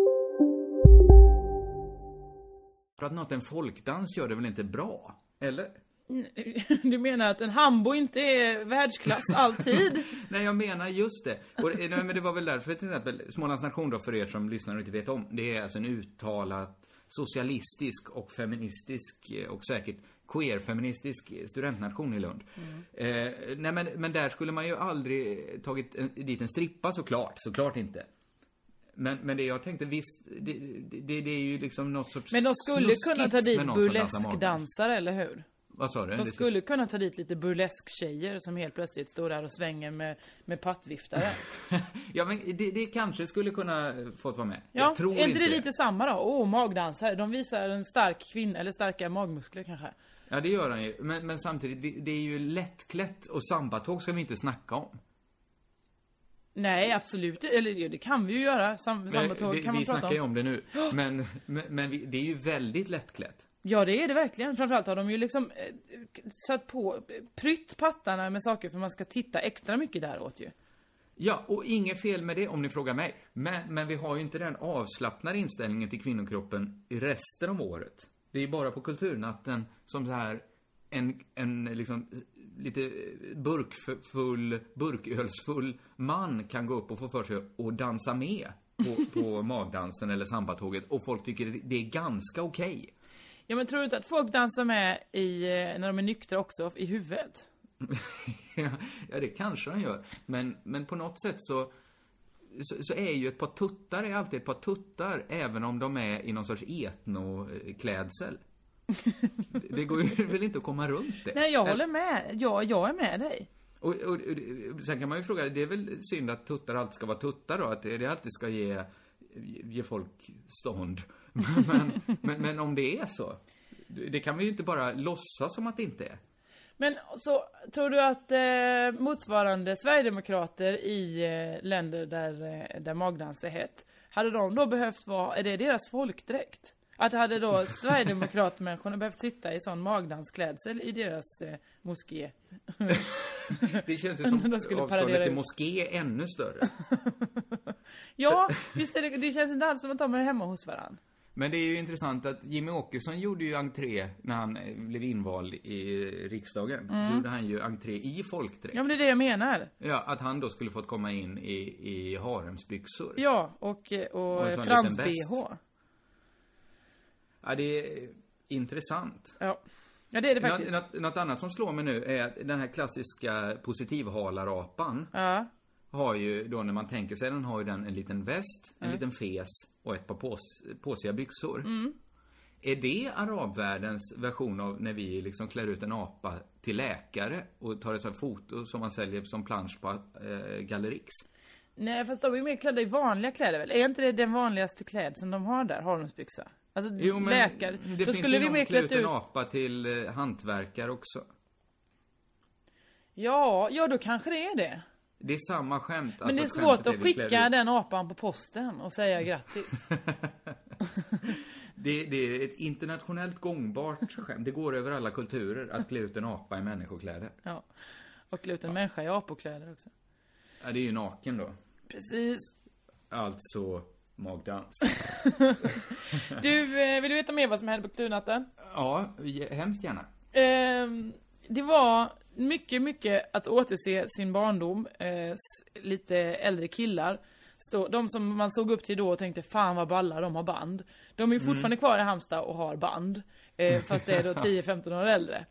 för att något en folkdans gör det väl inte bra? Eller? Du menar att en hambo inte är världsklass alltid? Nej, jag menar just det. Och, det- nej, men det var väl därför till exempel Smålands nation då, för er som lyssnar och inte vet om. Det är alltså en uttalat socialistisk och feministisk eh, och säkert queer-feministisk studentnation i Lund. Eh, nej men, men där skulle man ju aldrig tagit en, dit en strippa såklart, såklart inte. Men, men det jag tänkte visst, det, det, det är ju liksom något sorts Men de skulle kunna ta dit burleskdansare, eller hur? Vad sa du? De skulle kunna ta dit lite burlesk-tjejer som helt plötsligt står där och svänger med, med pattviftare. Ja men det, det kanske skulle kunna fått vara med. Ja, jag tror är inte det lite samma då? Åh, oh, magdansare. De visar en stark kvinna, eller starka magmuskler kanske. Ja, det gör han ju. Men, men samtidigt, vi- det är ju lättklätt och sambatåg ska vi inte snacka om. Nej, absolut Eller det kan vi ju göra. Sam, sambatåg det, kan man vi prata snackar ju om. om det nu. Men, men, men vi, det är ju väldigt lättklätt. Ja, det är det verkligen. Framförallt har de ju liksom eh, satt på, prytt pattarna med saker för man ska titta extra mycket däråt ju. Ja, och inget fel med det om ni frågar mig. Men, men vi har ju inte den avslappnade inställningen till kvinnokroppen i resten av året. Det är ju bara på kulturnatten som så här en, en liksom lite burkfull, burkölsfull man kan gå upp och få för sig att dansa med på, på magdansen eller sambatåget och folk tycker det- är ganska okej. Ja, men tror du inte att folk dansar med i, eh, när de är nyktra också, i huvudet? ja, det kanske de gör. Men, men på något sätt så, så, så är ju ett par tuttar är alltid ett par tuttar, även om de är i någon sorts etnoklädsel. det går ju väl inte att komma runt det. Nej, jag håller med. Ja, jag är med dig. Och, och, och sen kan man ju fråga, det är väl synd att tuttar alltid ska vara tuttar då? Att det alltid ska ge, ge folk stånd. Men, men, men om det är så, det kan vi ju inte bara låtsas som att det inte är. Men så, tror du att eh, motsvarande Sverigedemokrater i eh, länder där, eh, där magdans är hett, hade de då behövt vara, är det deras folkdräkt? Att hade då Sverigedemokratmänniskorna behövt sitta i sån magdansklädsel i deras eh, moské? Det känns ju som De skulle avståndet till moské är ännu större. Ja, visst är det, det känns inte alls som att de är hemma hos varandra. Men det är ju intressant att Jimmy Åkesson gjorde ju entré när han eh, blev invald i riksdagen. Mm. Så gjorde han ju entré i folkdräkt. Ja men det är det jag menar. Ja, att han då skulle fått komma in i, i haremsbyxor. Ja, och, eh, Och och en sån frans liten väst. bh. Ja, det är intressant. Ja. ja, det är det faktiskt. Något, något, annat som slår mig nu är den här klassiska positivhalarapan Ja. Har ju då när man tänker sig den har ju den en liten väst, en Mm. liten fes och ett par pås, påsiga byxor. Mm. Är det arabvärldens version av när vi liksom klär ut en apa till läkare och tar ett sånt foto som man säljer som plansch på eh, Gallerix? Nej fast de är mer klädda i vanliga kläder väl? Är inte det den vanligaste klädseln de har där? Haremsbyxa? Alltså Jo, men läkare. det Då finns skulle ju vi någon klä ut en apa till eh, hantverkare också. Ja, ja då kanske det är det. Det är samma skämt. Men alltså det är svårt att skicka den apan på posten och säga grattis. Det, det är ett internationellt gångbart skämt. Det går över alla kulturer att klä ut en apa i människokläder. Ja. Och klä ut en människa i apokläder också. Ja, det är ju naken då. Precis. Alltså magdans. Du, eh, vill du veta mer vad som hände på Kluvnatten? Ja, hemskt gärna. Ehm, det var mycket, mycket att återse sin barndom. Eh, lite äldre killar. Stå, de som man såg upp till då och tänkte fan vad balla de har band. De är ju Mm. fortfarande kvar i Halmstad och har band. Eh, fast det är då 10-15 år äldre.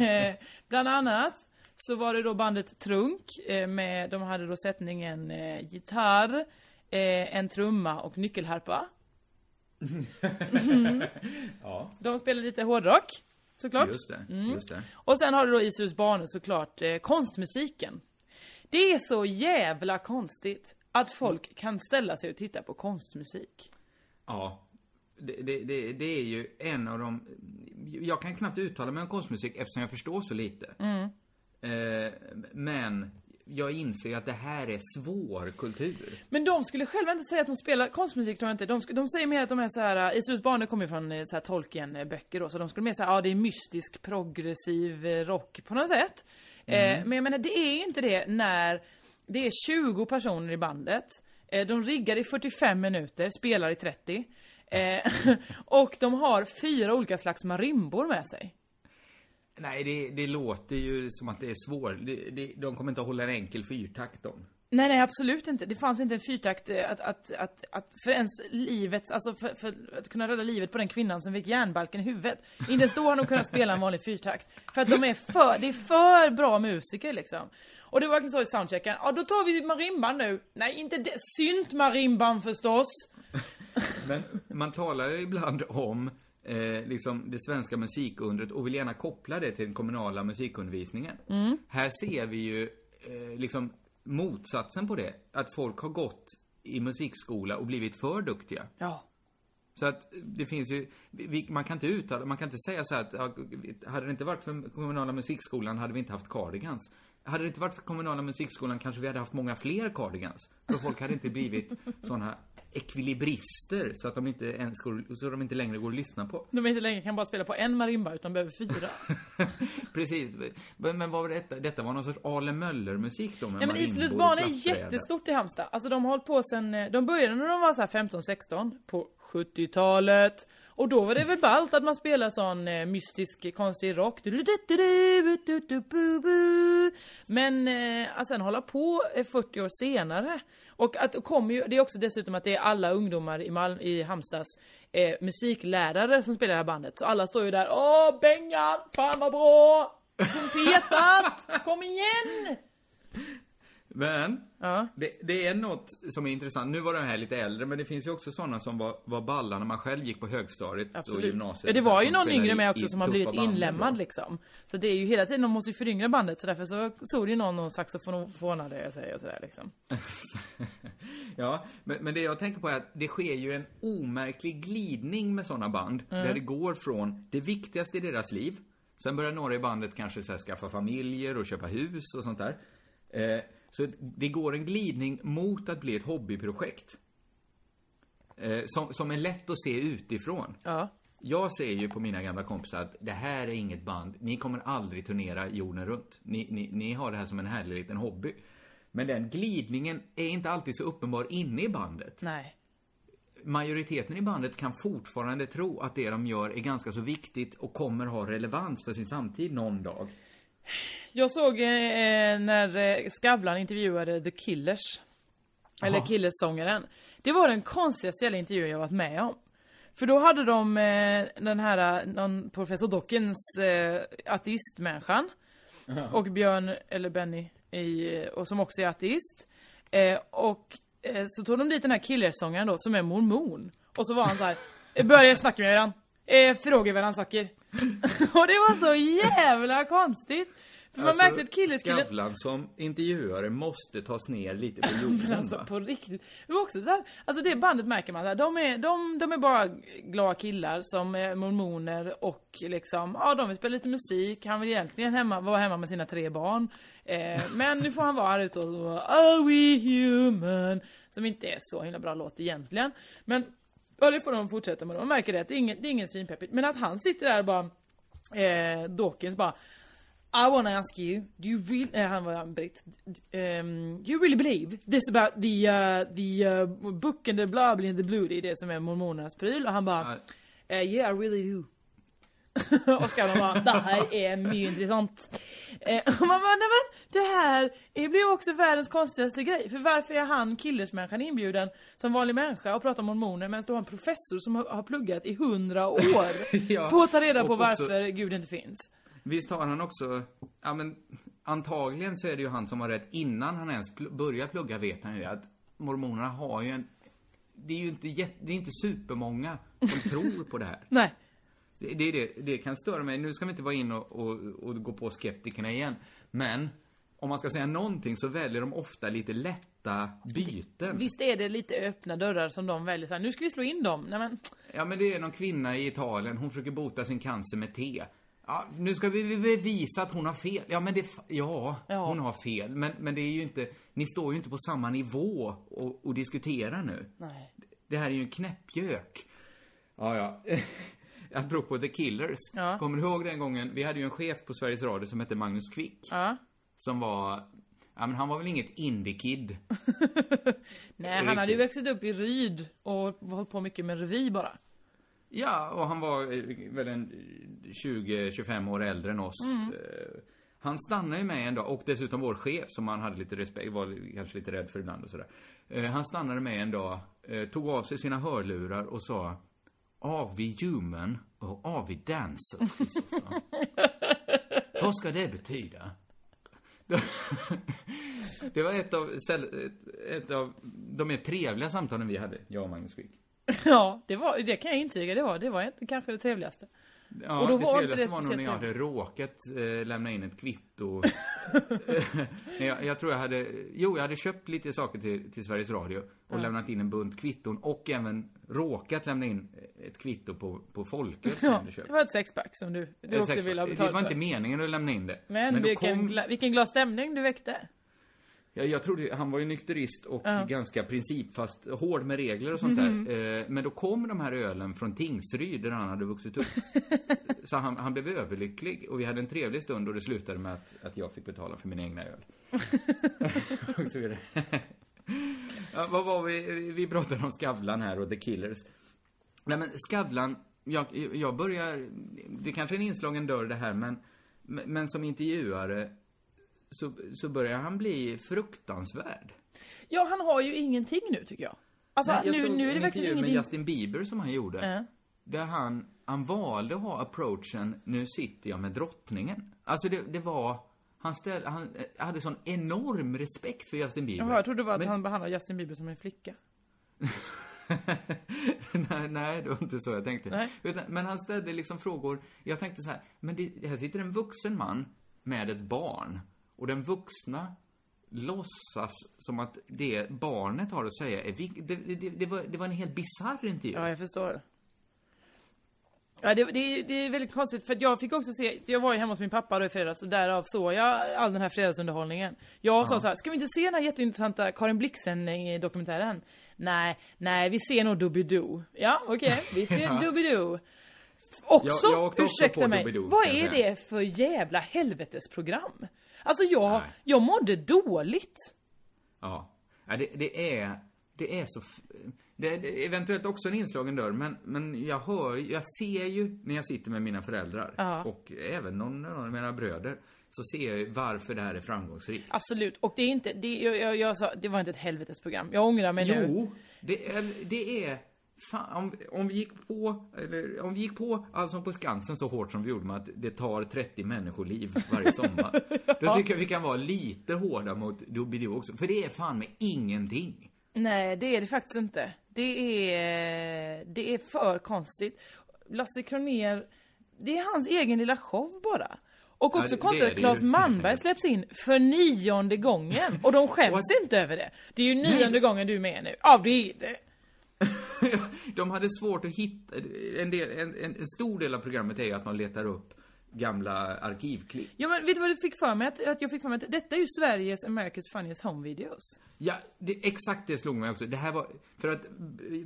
Eh, Bland annat så var det då bandet Trunk eh, med, de hade då sättningen eh, gitarr, eh, en trumma och nyckelharpa. Mm. Ja, De spelade lite hårdrock, såklart. just det. Mm. Just det. Och sen har du då Isidus Barne såklart eh, konstmusiken. Det är så jävla konstigt att folk kan ställa sig och titta på konstmusik. Ja. Det, det, det, det är ju en av de... Jag kan knappt uttala mig om konstmusik eftersom jag förstår så lite. Mm. Eh, men jag inser att det här är svår kultur. Men de skulle själva inte säga att de spelar konstmusik tror jag inte. De, de säger mer att de är så här. uh, Isidus Barne kommer ju från eh, så här Tolkien-böcker då, så de skulle mer säga ja det är mystisk, progressiv eh, rock på något sätt. Eh, Mm. men jag menar det är inte det när det är 20 personer i bandet. Eh, de riggar i 45 minuter, spelar i 30. Eh, och de har fyra olika slags marimbor med sig. Nej, det, det låter ju som att det är svårt. De kommer inte att hålla en enkel fyrtakt de. Nej, nej absolut inte. Det fanns inte en fyrtakt eh, att, att, att, att för ens livet, alltså för, för att kunna rädda livet på den kvinnan som fick järnbalken i huvudet. Inte ens då har de kunnat spela en vanlig fyrtakt. För att de är för, det är för bra musiker liksom. Och det var verkligen så i soundchecken. Ja, då tar vi marimban nu. Nej, inte det. Synt marimban förstås. Men man talar ju ibland om eh, liksom det svenska musikundret och vill gärna koppla det till den kommunala musikundervisningen. Mm. Här ser vi ju eh, liksom motsatsen på det. Att folk har gått i musikskola och blivit för duktiga. Ja. Så att det finns ju, vi, man kan inte uttala, man kan inte säga så här att hade det inte varit för kommunala musikskolan hade vi inte haft cardigans. Hade det inte varit för kommunala musikskolan kanske vi hade haft många fler cardigans. För folk hade inte blivit sådana ekvilibrister så att de inte ens går, så de inte längre går att lyssna på. De inte längre kan bara spela på en marimba utan behöver fyra. Precis. Men, men vad var detta? Detta var någon sorts Ale Möller-musik då med Ja men marimbor Islus och barn är jättestort i Halmstad. Alltså de har hållit på sen, eh, de började när de var så här 15-16 på 70-talet. Och då var det väl ballt att man spelar sån eh, mystisk konstig rock. Men eh, att sen hålla på eh, 40 år senare. Och att det kommer ju, det är också dessutom att det är alla ungdomar i, Mal i Halmstads eh, musiklärare som spelar det här bandet. Så alla står ju där, åh Bengan, fan vad bra! Trumpetat, kom igen! Men, det, det är något som är intressant. Nu var de här lite äldre, men det finns ju också sådana som var, var balla när man själv gick på högstadiet och Absolut. gymnasiet. Ja, det var ju någon yngre med också som har blivit då. liksom. Så det är ju hela tiden, de måste ju föryngra bandet så därför så det ju någon och saxofonade sig och sådär liksom. Ja, men, men det jag tänker på är att det sker ju en omärklig glidning med sådana band. Mm. Där det går från det viktigaste i deras liv. Sen börjar några i bandet kanske så här, skaffa familjer och köpa hus och sånt där. Eh, så det går en glidning mot att bli ett hobbyprojekt. Eh, som, som är lätt att se utifrån. Ja. Jag ser ju på mina gamla kompisar att det här är inget band. Ni kommer aldrig turnera jorden runt. Ni, ni, ni har det här som en härlig liten hobby. Men den glidningen är inte alltid så uppenbar inne i bandet. Nej. Majoriteten i bandet kan fortfarande tro att det de gör är ganska så viktigt och kommer ha relevans för sin samtid någon dag. Jag såg eh, när eh, Skavlan intervjuade The Killers. Eller Jaha. Killers-sångaren. Det var den konstigaste jävla intervjun jag varit med om. För då hade de eh, den här, eh, någon professor Dockins eh, ateistmänniskan. Jaha. Och Björn, eller Benny, i, eh, och som också är ateist. Eh, och eh, så tog de dit den här Killers-sångaren då, som är mormon. Och så var han så här, eh, börjar snacka med varandra. Eh, frågar varandra saker. och det var så jävla konstigt. För man märkte att killen skulle... Alltså, Skavlan som intervjuare måste tas ner lite på jorden Alltså va? på riktigt. Men också så här, alltså det bandet märker man så här, de är, de, de är bara glada killar som är mormoner och liksom, ja de vill spela lite musik, han vill egentligen hemma, vara hemma med sina tre barn. Eh, men nu får han vara här ute och så, Are we human? Som inte är så himla bra låt egentligen. Men, ja det får de fortsätta med. Man märker det, att det är ingen, det är ingen svinpeppigt. Men att han sitter där och bara, eh, Dawkins bara I wanna ask you, do you really, eh, han var britt, um, do you really believe this about the, uh, the uh, book and the blah blah the blue, det är det som är mormonernas pryl och han bara eh, Yeah I really do och Skavlan bara, det här är mycket intressant. Eh, och man bara, nej men det här är- blir också världens konstigaste grej. För varför är han killersmänniskan inbjuden som vanlig människa och pratar om mormoner medan du har en professor som har, har pluggat i hundra år Ja, på att ta reda på och också- varför Gud inte finns. Visst har han också, ja men antagligen så är det ju han som har rätt. Innan han ens pl- börjar plugga vet han ju det, att mormonerna har ju en, det är ju inte jätte, det är inte supermånga som tror på det här. Nej. Det, det, det, det kan störa mig. Nu ska vi inte vara in och, och, och gå på skeptikerna igen. Men om man ska säga någonting så väljer de ofta lite lätta byten. Visst är det lite öppna dörrar som de väljer så här, nu ska vi slå in dem. Nej men, Ja, men det är någon kvinna i Italien, hon försöker bota sin cancer med te. Ja, nu ska vi bevisa att hon har fel. Ja, men det... Ja, Ja. hon har fel. Men, men det är ju inte... Ni står ju inte på samma nivå och, och diskuterar nu. nej. Det här är ju en knäppgök. Ja, ja. Apropå The Killers. Ja. Kommer du ihåg den gången? Vi hade ju en chef på Sveriges Radio som hette Magnus Kvick. Ja. Som var... Ja, men han var väl inget indie-kid. Nej, han hade ju växt upp i Ryd och hållit på mycket med revy bara. Ja, och han var eh, väl en eh, 20-25 år äldre än oss. Mm. Eh, Han stannade ju med en dag, och dessutom vår chef som han hade lite respekt, var kanske lite rädd för ibland och sådär. Eh, Han stannade med en dag, eh, tog av sig sina hörlurar och sa Are we human or are we dancers? Christopher?" Vad ska det betyda? Det var ett av, ett- av de mer trevliga samtalen vi hade, jag och Magnus Quick. Ja, det, var, det kan jag intyga. Det var, det var kanske det trevligaste. Ja, och då det var inte trevligaste det var nog när jag hade råkat eh, lämna in ett kvitto. jag, jag tror jag hade, jo jag hade köpt lite saker till, till Sveriges Radio och Ja. lämnat in en bunt kvitton och även råkat lämna in ett kvitto på, på Folket som Ja, det var ett sexpack som du, du Ett också ville ha Det betalt var för. inte meningen att lämna in det. Men, då vilken, kom- gla, vilken glad stämning du väckte. Ja, jag trodde, han var ju nykterist och Ja. ganska principfast, hård med regler och sånt Mhm. där. Eh, men då kom de här ölen från Tingsryd där han hade vuxit upp. Så han, han blev överlycklig och vi hade en trevlig stund och det slutade med att, att jag fick betala för min egna öl. och så vidare. ja, vad var vi? Vi pratade om Skavlan här och The Killers. Nej men Skavlan, jag, jag börjar, det kanske är en inslagen dörr det här men, men som intervjuare så, så börjar han bli fruktansvärd. Ja, han har ju ingenting nu tycker jag. Alltså, Nej, jag nu, såg nu är det en verkligen ingenting. med Justin Bieber som han gjorde. Ja. Där han, han valde att ha approachen, nu sitter jag med drottningen. Alltså det, det var, han, ställ, han eh, hade sån enorm respekt för Justin Bieber. Jaha, jag trodde det var att Men- han behandlade Justin Bieber som en flicka. nej, nej, det var inte så jag tänkte. Nej. Utan, men han ställde liksom frågor. Jag tänkte så här, men det, här sitter en vuxen man med ett barn. Och den vuxna låtsas som att det barnet har att säga är vik- det, det, det, var, det var en helt bisarr intervju. Ja, jag förstår. Ja, det, det, det är väldigt konstigt för jag fick också se, jag var ju hemma hos min pappa då i fredags och därav såg jag all den här fredagsunderhållningen. Jag sa Ja. så här, ska vi inte se den här jätteintressanta Karin Blixen-dokumentären? Nej, nej, vi ser nog Doobidoo. Ja, okej, vi ser Ja. Doobidoo. Också, Jag- jag också ursäkta mig, vad är det för jävla helvetesprogram? Alltså jag, jag mådde dåligt. Ja. ja det, det är, det är så... Det är eventuellt också en inslagen dörr, men, men jag hör, jag ser ju när jag sitter med mina föräldrar Ja. och även någon, någon av mina bröder, så ser jag ju varför det här är framgångsrikt. Absolut, och det är inte, det, jag, jag, jag sa, det var inte ett helvetesprogram. Jag ångrar mig nu. Jo, det det är fan, om, om vi gick på, eller om vi gick på Allsång på Skansen så hårt som vi gjorde med att det tar 30 människoliv varje sommar. Då tycker jag vi kan vara lite hårda mot Doobidoo också, för det är fan med ingenting. Nej, det är det faktiskt inte. Det är, det är för konstigt. Lasse Kronér, det är hans egen lilla show bara. Och Ja, också det- konstigt det är att Claes. Malmberg släpps in för nionde gången. Och de skäms inte över det. Det är ju nionde gången du är med nu. Ja, det är det. De hade svårt att hitta, en, del, en, en, en stor del av programmet är ju att man letar upp gamla arkivklipp. Ja men vet du vad du fick för mig? Att, att jag fick för mig att detta är ju Sveriges America's Funniest Home Videos. Ja, det, exakt det slog mig också. Det här var, för att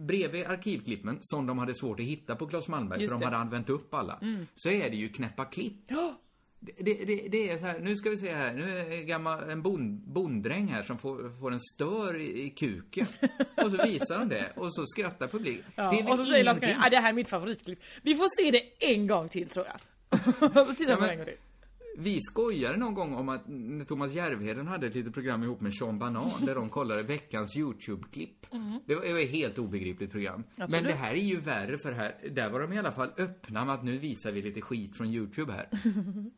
bredvid arkivklippen, som de hade svårt att hitta på Claes Malmberg, Just för de det. hade använt upp alla, Mm. så är det ju knäppa klipp. Ja. Det, det, det, det är så här, nu ska vi se här, nu är en gammal, en bond, bonddräng här som får, får en stör i, i kuken. Och så visar han det, och så skrattar publiken. Ja, det är och så säger ingenting. ah, det här är mitt favoritklipp. Vi får se det en gång till tror jag. Så tittar Ja, det en gång till. Vi skojade någon gång om att Thomas Järvheden hade ett litet program ihop med Sean Banan där de kollade veckans YouTube-klipp. Mm. Det var ett helt obegripligt program. Tror Men det. det här är ju värre för här, där var de i alla fall öppna med att nu visar vi lite skit från YouTube här.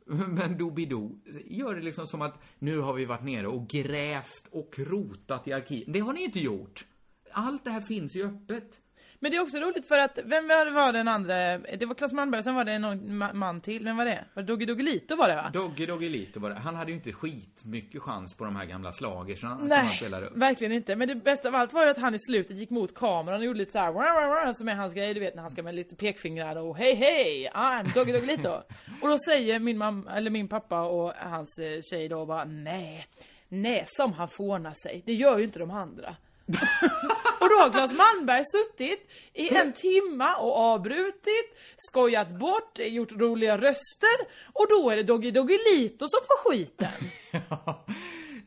Men Doobidoo gör det liksom som att nu har vi varit nere och grävt och rotat i arkiv. Det har ni inte gjort. Allt det här finns ju öppet. Men det är också roligt för att, vem var den andra? Det var Claes Malmberg, sen var det någon ma- man till. Vem var det? Var det Doggy Doggelito var det va? Doggy Doggelito var det. Han hade ju inte skit mycket chans på de här gamla slagersarna som han Nej, spelade upp. verkligen inte. Men det bästa av allt var ju att han i slutet gick mot kameran och gjorde lite såhär "Wah, wah, wah", som är hans grej, du vet när han ska med lite pekfingrar och hej hej, I'm Doggy Doggelito. och då säger min mamma, eller min pappa och hans eh, tjej då bara nej, nej som han fånar sig, det gör ju inte de andra. och då har Claes Malmberg suttit i en timma och avbrutit, skojat bort, gjort roliga röster och då är det Doggy Doggelito som får skiten.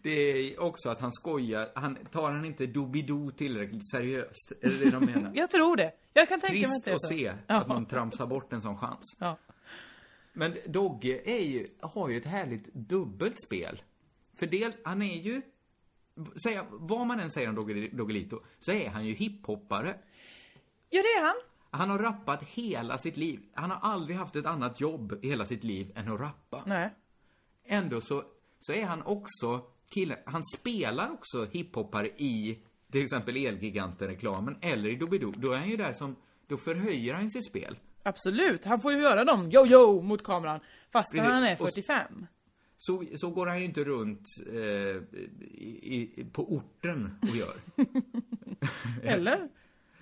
Det är också att han skojar, han tar han inte Doobidoo tillräckligt seriöst? Är det det de menar? Jag tror det. Jag kan tänka mig att Trist det är att så. se Ja. att någon tramsar bort en sån chans. Ja. Men Dogge är ju, har ju ett härligt dubbelt spel. För dels, han är ju, säga, vad man än säger om Dogge, Doggelito, så är han ju hiphoppare. Ja, det är han. Han har rappat hela sitt liv. Han har aldrig haft ett annat jobb i hela sitt liv än att rappa. Nej. Ändå så, så är han också killen, han spelar också hiphoppare i till exempel Elgiganten-reklamen eller i Doobidoo. Då är han ju där som, då förhöjer han sitt spel. Absolut. Han får ju göra dem yo yo mot kameran. Fast han är Och- 45. Så, så går han ju inte runt eh, i, i, på orten och gör. Eller?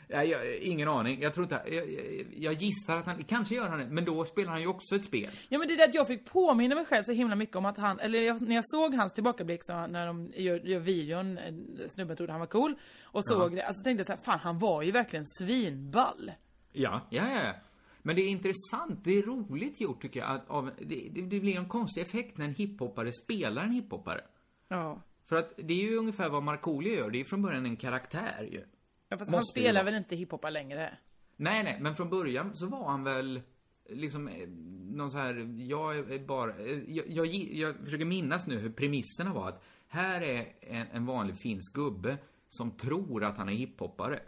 Ja, jag, ingen aning. Jag tror inte... Jag, jag, jag gissar att han... Kanske gör han det, men då spelar han ju också ett spel. Ja men det är det att jag fick påminna mig själv så himla mycket om att han, eller jag, när jag såg hans tillbakablick så när de gör, gör videon, snubben trodde han var cool. Och såg Ja. det, alltså tänkte jag så här, fan han var ju verkligen svinball. Ja, ja, ja. Men det är intressant, det är roligt gjort tycker jag. Att av, det, det, blir en konstig effekt när en hiphoppare spelar en hiphoppare. Ja. För att det är ju ungefär vad Markoolio gör. Det är ju från början en karaktär ju. ja fast Måste han spelar väl inte hiphopar längre? Nej, nej, men från början så var han väl liksom eh, någon så här, jag är bara, eh, jag, jag, jag försöker minnas nu hur premisserna var att här är en, en vanlig finsk gubbe som tror att han är hiphoppare.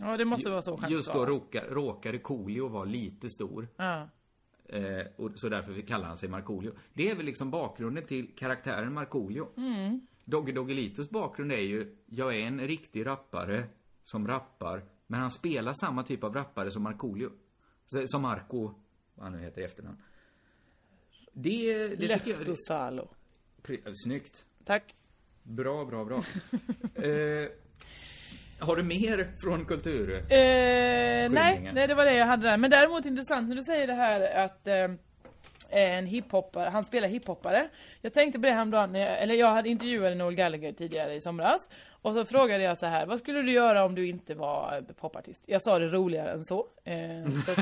Ja det måste vara så skämt Just då råkar, råkade Coolio vara lite stor. Ja. Eh, och så därför kallar han sig Markoolio. Det är väl liksom bakgrunden till karaktären Markoolio. Mm. Doggy Doggelitos bakgrund är ju, jag är en riktig rappare som rappar, men han spelar samma typ av rappare som Markoolio. Som Marco, vad han nu heter i efternamn. Det, det. Lehtosalo. Snyggt. Tack. Bra, bra, bra. eh, har du mer från kultur? Eh, nej, nej, det var det jag hade där. Men däremot intressant när du säger det här att eh, en hiphoppare, han spelar hiphoppare. Jag tänkte på det häromdagen, när jag, eller jag hade intervjuat Noel Gallagher tidigare i somras. Och så frågade jag så här, vad skulle du göra om du inte var eh, popartist? Jag sa det roligare än så. Eh, så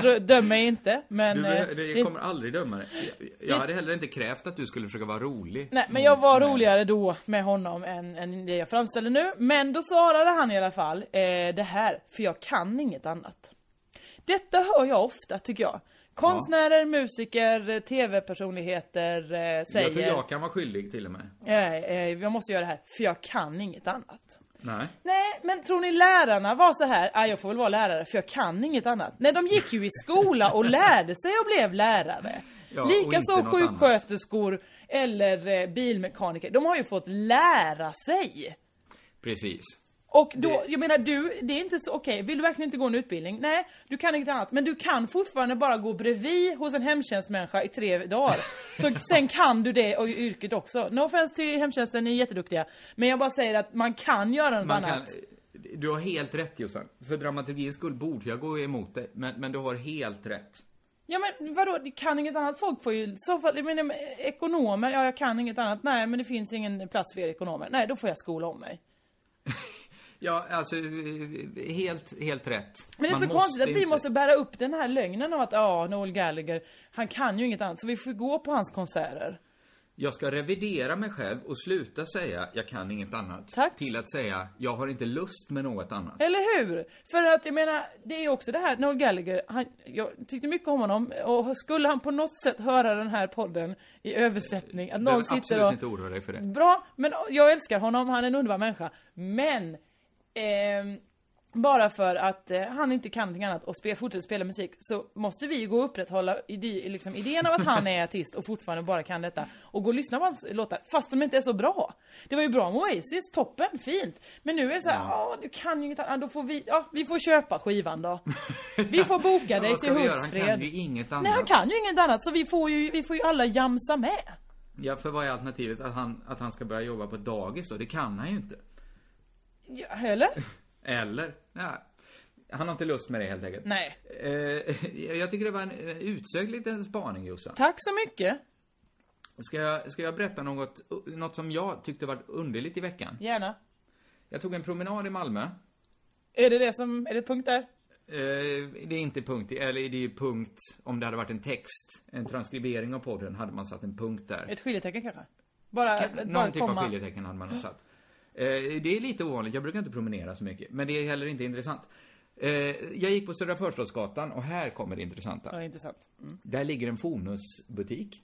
tro, döm mig inte. Men, du, eh, det det- kommer aldrig döma dig. Jag, jag hade heller inte krävt att du skulle försöka vara rolig. Nej, men jag var roligare då med honom än, än det jag framställer nu. Men då svarade han i alla fall eh, det här, för jag kan inget annat. Detta hör jag ofta, tycker jag. Konstnärer, musiker, tv-personligheter eh, säger... Jag tror jag kan vara skyldig till och med. eh, eh, jag måste göra det här, för jag kan inget annat. Nej. Nej, men tror ni lärarna var så här, ah, jag får väl vara lärare för jag kan inget annat. Nej, de gick ju i skola och lärde sig och blev lärare. Ja, Likaså sjuksköterskor eller eh, bilmekaniker. De har ju fått lära sig. Precis. Och då, jag menar du, det är inte så, okej, vill du verkligen inte gå en utbildning? Nej, du kan inget annat. Men du kan fortfarande bara gå bredvid hos en hemtjänstmänniska i tre dagar. Så sen kan du det och yrket också. No offense till hemtjänsten, ni är jätteduktiga. Men jag bara säger att man kan göra något Man annat. kan, du har helt rätt Jossan. För dramaturgins skull borde jag gå emot dig. Men, men du har helt rätt. Ja men vadå, du kan inget annat? Folk får ju, så fall, jag menar, ekonomer, ja jag kan inget annat. Nej men det finns ingen plats för er ekonomer. Nej, då får jag skola om mig. Ja, alltså, eh, helt, helt rätt. Men det är Man så konstigt att vi inte- måste bära upp den här lögnen av att ja, Noel Gallagher, han kan ju inget annat. Så vi får gå på hans konserter. Jag ska revidera mig själv och sluta säga jag kan inget annat. Tack. Till att säga jag har inte lust med något annat. Eller hur? För att jag menar, det är också det här, Noel Gallagher, han, jag tyckte mycket om honom. Och skulle han på något sätt höra den här podden i översättning, att någon sitter absolut och... inte oroa dig för det. Bra, men jag älskar honom, han är en underbar människa. Men, ehm, bara för att eh, han inte kan någonting annat och spel, fortsätter spela musik så måste vi gå och upprätthålla ide, liksom, idén av att han är artist och fortfarande bara kan detta. Och gå och lyssna på hans låtar, fast de inte är så bra. Det var ju bra med Oasis, toppen, fint. Men nu är det så här, ja du kan ju inget annat, då får vi, ja vi får köpa skivan då. Vi får boka dig till göra? Han Hultsfred. kan ju inget annat. Nej han kan ju inget annat så vi får ju, vi får ju alla jamsa med. Ja, för vad är alternativet? Att han, att han ska börja jobba på dagis då? Det kan han ju inte. Ja, eller? Eller? Ja. Han har inte lust med det helt enkelt. Nej. Eh, jag tycker det var en eh, utsökt liten spaning Jossan. Tack så mycket. Ska jag, ska jag berätta något, något som jag tyckte var underligt i veckan? Gärna. Jag tog en promenad i Malmö. Är det det som, är det punkt där? Eh, det är inte punkt, eller det är ju punkt om det hade varit en text. En transkribering av podden hade man satt en punkt där. Ett skiljetecken kanske? Bara, Kan- bara Någon typ av komma. skiljetecken hade man satt. Eh, det är lite ovanligt, jag brukar inte promenera så mycket. Men det är heller inte intressant. Eh, jag gick på Södra Förstadsgatan och här kommer det intressanta. Ja, intressant. Mm. Där ligger en Fonusbutik.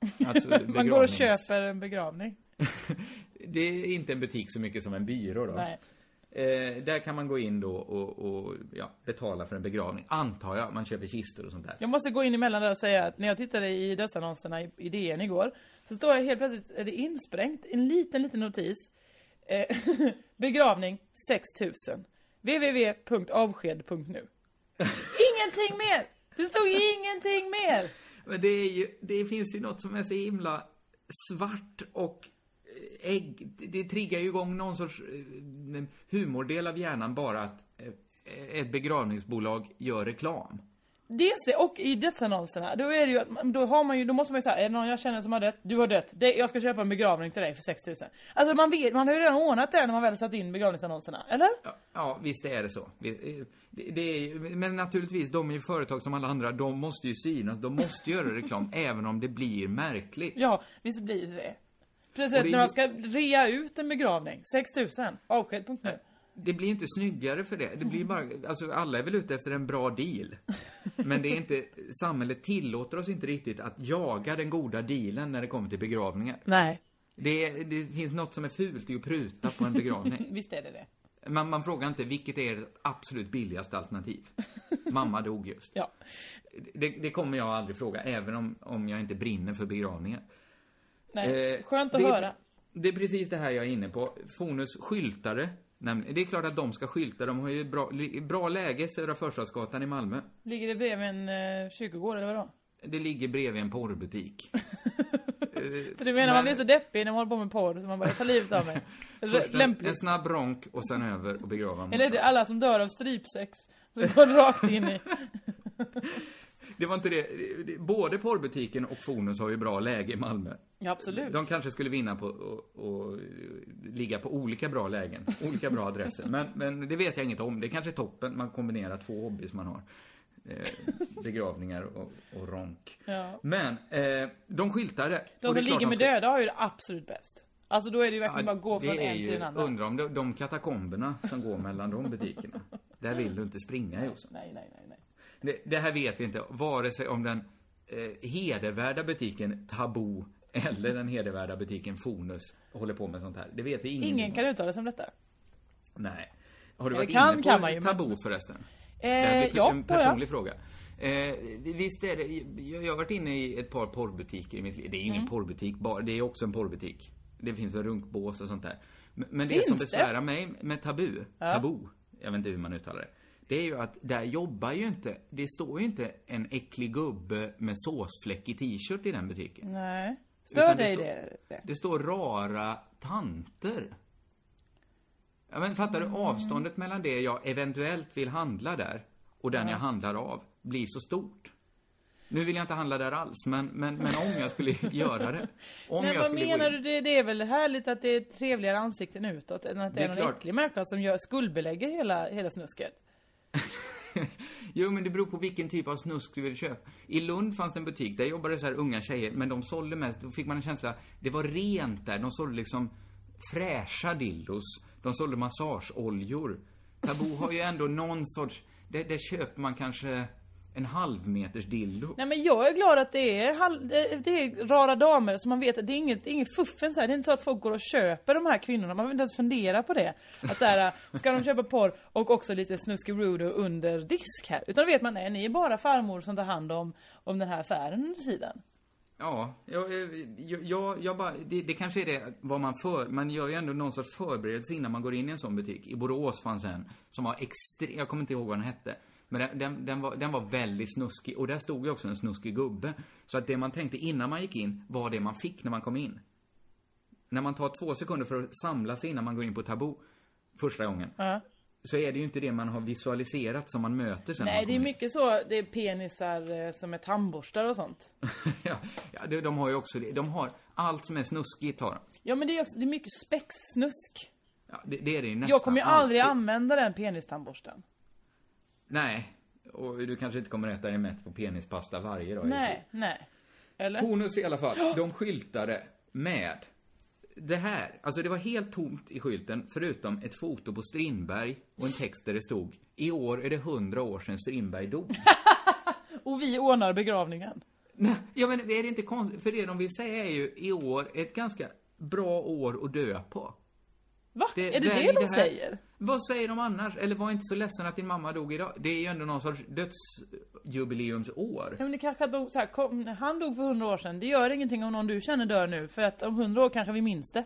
Alltså Man går och köper en begravning. Det är inte en butik så mycket som en byrå då. Nej. Eh, där kan man gå in då och, och ja, betala för en begravning. Antar jag. Man köper kistor och sånt där. Jag måste gå in emellan där och säga att när jag tittade i dödsannonserna i, i DN igår så står jag helt plötsligt, är det insprängt, en liten, liten notis. Eh, begravning 6000. www.avsked.nu Ingenting mer! Det stod ingenting mer! Men det är ju, det finns ju något som är så himla svart och eh, ägg. Det- triggar ju igång någon sorts eh, humordel av hjärnan bara att ett begravningsbolag gör reklam. Dels och i dödsannonserna, då är det ju att, man- då har man ju, då måste man ju säga, är det någon jag känner som har dött? Du har dött. Det, jag ska köpa en begravning till dig för 6000. Alltså man vet, man har ju redan ordnat det när man väl satt in begravningsannonserna, eller? Ja, ja, visst är det så. Eh, Det, det är, men naturligtvis, de är ju företag som alla andra. De måste ju synas, de måste göra reklam, även om det blir märkligt. Ja, visst blir det det. Precis, det är när man ska rea ut en begravning, 6000, avsked.nu. Det blir inte snyggare för det. Det blir bara, alltså alla är väl ute efter en bra deal. Men det är inte, samhället tillåter oss inte riktigt att jaga den goda dealen när det kommer till begravningar. Nej. Det, är- det finns något som är fult i att pruta på en begravning. Visst är det det. Man, man frågar inte vilket är det absolut billigaste alternativ. Mamma dog just. Ja. Det, det kommer jag aldrig fråga, även om, om jag inte brinner för begravningar. Nej, Eh, skönt att det höra. Det är precis det här jag är inne på. Fonus skyltare. Nämligen- Det är klart att de ska skylta. De har ju bra, bra läge, Södra Förstadsgatan i Malmö. Ligger det bredvid en uh, kyrkogård eller vadå? Det ligger bredvid en porrbutik. Så du menar man blir så deppig när man håller på med porr så man bara, tar livet av mig. Först en, en snabb ronk och sen över och begrava Eller är det alla som dör av strypsex? Så går rakt in i... Det var inte det. Både porrbutiken och Fonus har ju bra läge i Malmö. Ja, absolut. De kanske skulle vinna på att ligga på olika bra lägen, olika bra adresser. Men, men det vet jag inget om. Det är kanske är toppen. Man kombinerar två hobbys man har. Eh, begravningar och, och ronk. Ja. Men, eh, de skyltade. De som ligger med ska- döda har ju det absolut bäst. Alltså då är det ju verkligen bara att gå från en till en annan. Undrar om de, de katakomberna som går mellan de butikerna. Där vill du inte springa Jossan. Nej, nej, nej, nej. Det, det här vet vi inte, vare sig om den eh, hedervärda butiken Tabu eller den hedervärda butiken Fonus håller på med sånt här. Det vet vi Ingen om. kan uttala sig om detta. Nej. Har du varit kan- inne på kan man ju, men- Tabu förresten? Eh, det här blir ja, en personlig fråga. Eh, visst är det, jag jag har varit inne i ett par porrbutiker i mitt liv. Det är ingen Mm. porrbutik bara, det är också en porrbutik. Det finns väl runkbås och sånt där. Men, men det som besvärar mig med tabu, Ja. tabu, jag vet inte hur man uttalar det. Det är ju att där jobbar ju inte, det står ju inte en äcklig gubbe med såsfläck i t-shirt i den butiken. Nej. Stör det dig det? Det står rara tanter. Ja, men fattar du? Mm. Avståndet mellan det jag eventuellt vill handla där och den Ja. jag handlar av blir så stort. Nu vill jag inte handla där alls, men, men, men om jag skulle göra det. Om Men jag vad menar du? Det, det är väl härligt att det är trevligare ansikten utåt än att det, Det är är någon klart. äcklig människa som gör, skuldbelägger hela, hela snusket. Jo, men det beror på vilken typ av snusk du vill köpa. I Lund fanns det en butik, där jobbade så här unga tjejer, men de sålde mest, då fick man en känsla, det var rent där. De sålde liksom fräscha dildos. De sålde massageoljor. Taboo har ju ändå någon sorts, där, där köper man kanske en halvmeters dildo. Nej men jag är glad att det är, hal- det är rara damer som man vet att det är inget, inget fuffens här. Det är inte så att folk går och köper de här kvinnorna. Man behöver inte ens fundera på det. Att så här, ska de köpa porr och också lite snuskig rudo under disk här? Utan då vet man, nej ni är bara farmor som tar hand om, om den här affären under tiden. Ja, jag, jag, jag, jag bara, det, det kanske är det vad man för, man gör ju ändå någon sorts förberedelse innan man går in i en sån butik. I Borås fanns en som var extrem, jag kommer inte ihåg vad den hette. Men den, den, den, var, den var väldigt snuskig och där stod ju också en snuskig gubbe. Så att det man tänkte innan man gick in var det man fick när man kom in. När man tar två sekunder för att samla sig innan man går in på tabu första gången. Ja. Så är det ju inte det man har visualiserat som man möter sen. Nej det är in. mycket så, det är penisar eh, som är tandborstar och sånt. ja, ja, de, de har ju också det. De har allt som är snuskigt har de. Ja men det är också, det är mycket spexsnusk. Ja, det, det är det ju nästan Jag kommer ju aldrig alltid. använda den penistandborsten. Nej, och du kanske inte kommer äta dig mätt på penispasta varje dag. Nej, nej. Eller? Fonus i alla fall, de skyltade med det här. Alltså det var helt tomt i skylten, förutom ett foto på Strindberg och en text där det stod I år är det hundra år sedan Strindberg dog. Och vi ordnar begravningen. Nej, ja men är det inte konstigt? För det de vill säga är ju i år ett ganska bra år att dö på. Va? är det välj det de säger? Vad säger de annars? Eller var inte så ledsen att din mamma dog idag. Det är ju ändå någon sorts dödsjubileumsår. Ja, men det kanske de, så här, kom, han dog för hundra år sedan. Det gör ingenting om någon du känner dör nu. För att om hundra år kanske vi minns det.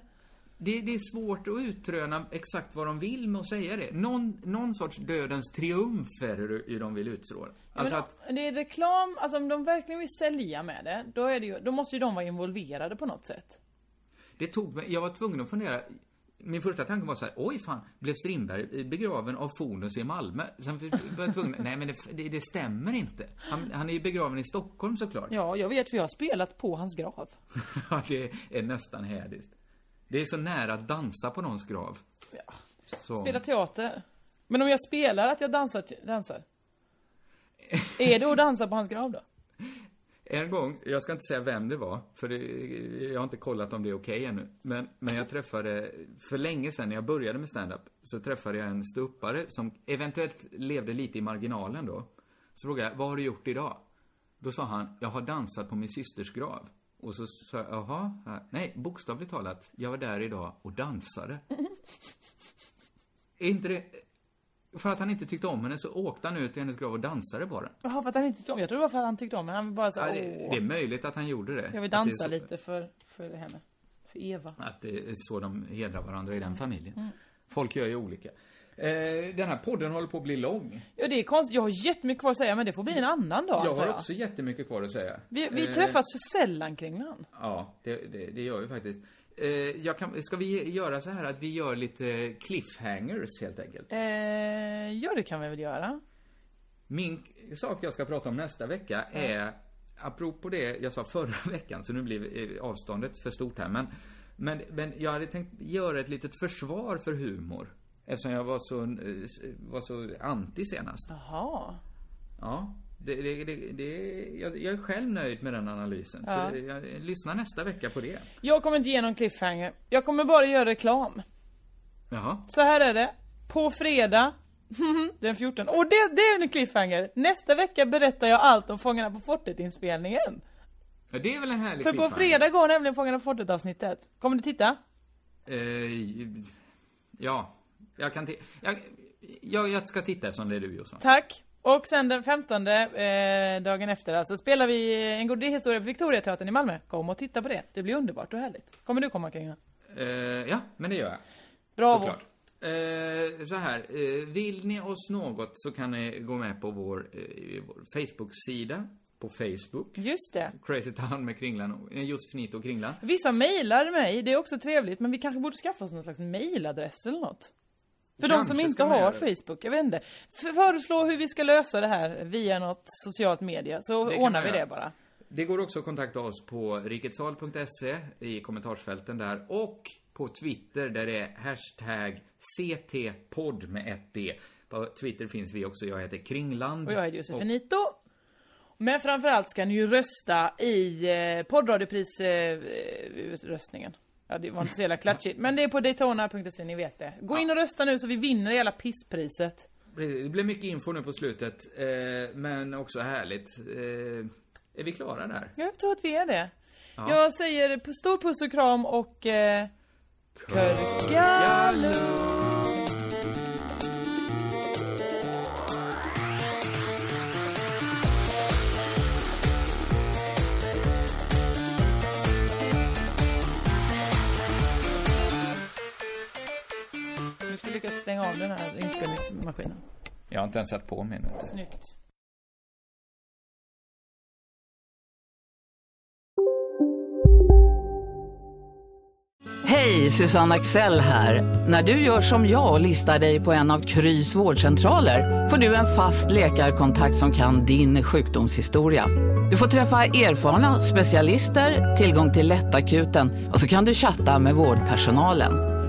Det, det är svårt att utröna exakt vad de vill med att säga det. Någon, någon sorts dödens triumf är det ju de vill utstråla. Alltså att, Det är reklam, alltså om de verkligen vill sälja med det. Då, är det ju, då måste ju de vara involverade på något sätt. det tog mig, jag var tvungen att fundera. Min första tanke var så här, oj fan, blev Strindberg begraven av Fonus i Malmö? Sen var jag tvungen, nej men det, det, det stämmer inte. Han, han är ju begraven i Stockholm såklart. Ja, jag vet jag har spelat på hans grav. Ja, det är nästan hädiskt. Det är så nära att dansa på någons grav. Ja. Så. Spela teater. Men om jag spelar att jag dansar, dansar. Är det att dansa på hans grav då? En gång, jag ska inte säga vem det var, för det, jag har inte kollat om det är okej ännu. Men, men jag träffade, för länge sedan när jag började med stand-up, så träffade jag en ståuppare som eventuellt levde lite i marginalen då. Så frågade jag, vad har du gjort idag? Då sa han, jag har dansat på min systers grav. Och så sa jag, jaha, ja. nej, bokstavligt talat, jag var där idag och dansade. Är inte det, för att han inte tyckte om henne så åkte han ut till hennes grav och dansade den. Jaha, för att han inte tyckte om. Jag tror det var för att han tyckte om men Han bara så, Ja, det, det är möjligt att han gjorde det. Jag vill dansa så- lite för, för henne. För Eva. Att det är så de hedrar varandra i den familjen. Mm. Folk gör ju olika. Eh, den här podden håller på att bli lång. Ja, det är konstigt. Jag har jättemycket kvar att säga men det får bli en annan dag Jag har jag. också jättemycket kvar att säga. Vi, vi Eh, träffas för sällan kring han. Ja, det, det, det gör vi faktiskt. Eh, kan, ska vi göra så här att vi gör lite cliffhangers helt enkelt? Eh, ja, det kan vi väl göra. Min sak jag ska prata om nästa vecka är, apropå det jag sa förra veckan, så nu blir eh, avståndet för stort här, men, men, men jag hade tänkt göra ett litet försvar för humor. Eftersom jag var så, eh, var så anti senast. Jaha. Ja, det, det, det, det, jag, jag är själv nöjd med den analysen. Ja. Så jag, lyssnar nästa vecka på det. Jag kommer inte ge någon cliffhanger. Jag kommer bara göra reklam. Jaha. Så här är det. På fredag den 14. Och det, det är en cliffhanger. Nästa vecka berättar jag allt om Fångarna på fortet inspelningen. Ja, det är väl en härlig För på fredag går nämligen Fångarna på fortet avsnittet. Kommer du titta? Eh, ja, jag kan jag, jag, jag ska titta eftersom det är du Jossan. Tack. Och sen den 15 eh, dagen efter alltså spelar vi en god historia på Victoriateatern i Malmö. Kom och titta på det. Det blir underbart och härligt. Kommer du komma Carina? Eh, ja, men det gör jag. Bravo. Såklart. Eh, så här, eh, vill ni oss något så kan ni gå med på vår, eh, vår Facebook-sida. På Facebook. Just det. Crazy Town med Kringlan, och- eh, Josefin och Kringlan. Vissa mejlar mig, det är också trevligt, men vi kanske borde skaffa oss någon slags mejladress eller något. För de Kanske som inte har. Facebook, jag vet inte. Föreslå hur vi ska lösa det här via något socialt media, så ordnar vi det bara. Det går också att kontakta oss på riketsal.se i kommentarsfälten där och på Twitter där det är hashtag CT-podd med ett D. På Twitter finns vi också, jag heter Kringland. Och jag heter Josefinito. Men framförallt ska ni ju rösta i eh, poddradiopris-röstningen. Ja, det var inte så jävla klatschigt. Men det är på Daytona.se, ni vet det. Gå in och rösta nu så vi vinner hela pisspriset. Det blir mycket info nu på slutet, eh, men också härligt. Eh, är vi klara där? Jag tror att vi är det. Ja. Jag säger stor puss och kram och... Eh, Körgaloo! Stänga av den här inspelningsmaskinen. Jag har inte ens satt på mig nu. Snyggt. Hej, Susanne Axel här. När du gör som jag och listar dig på en av Krys vårdcentraler får du en fast läkarkontakt som kan din sjukdomshistoria. Du får träffa erfarna specialister, tillgång till lättakuten och så kan du chatta med vårdpersonalen.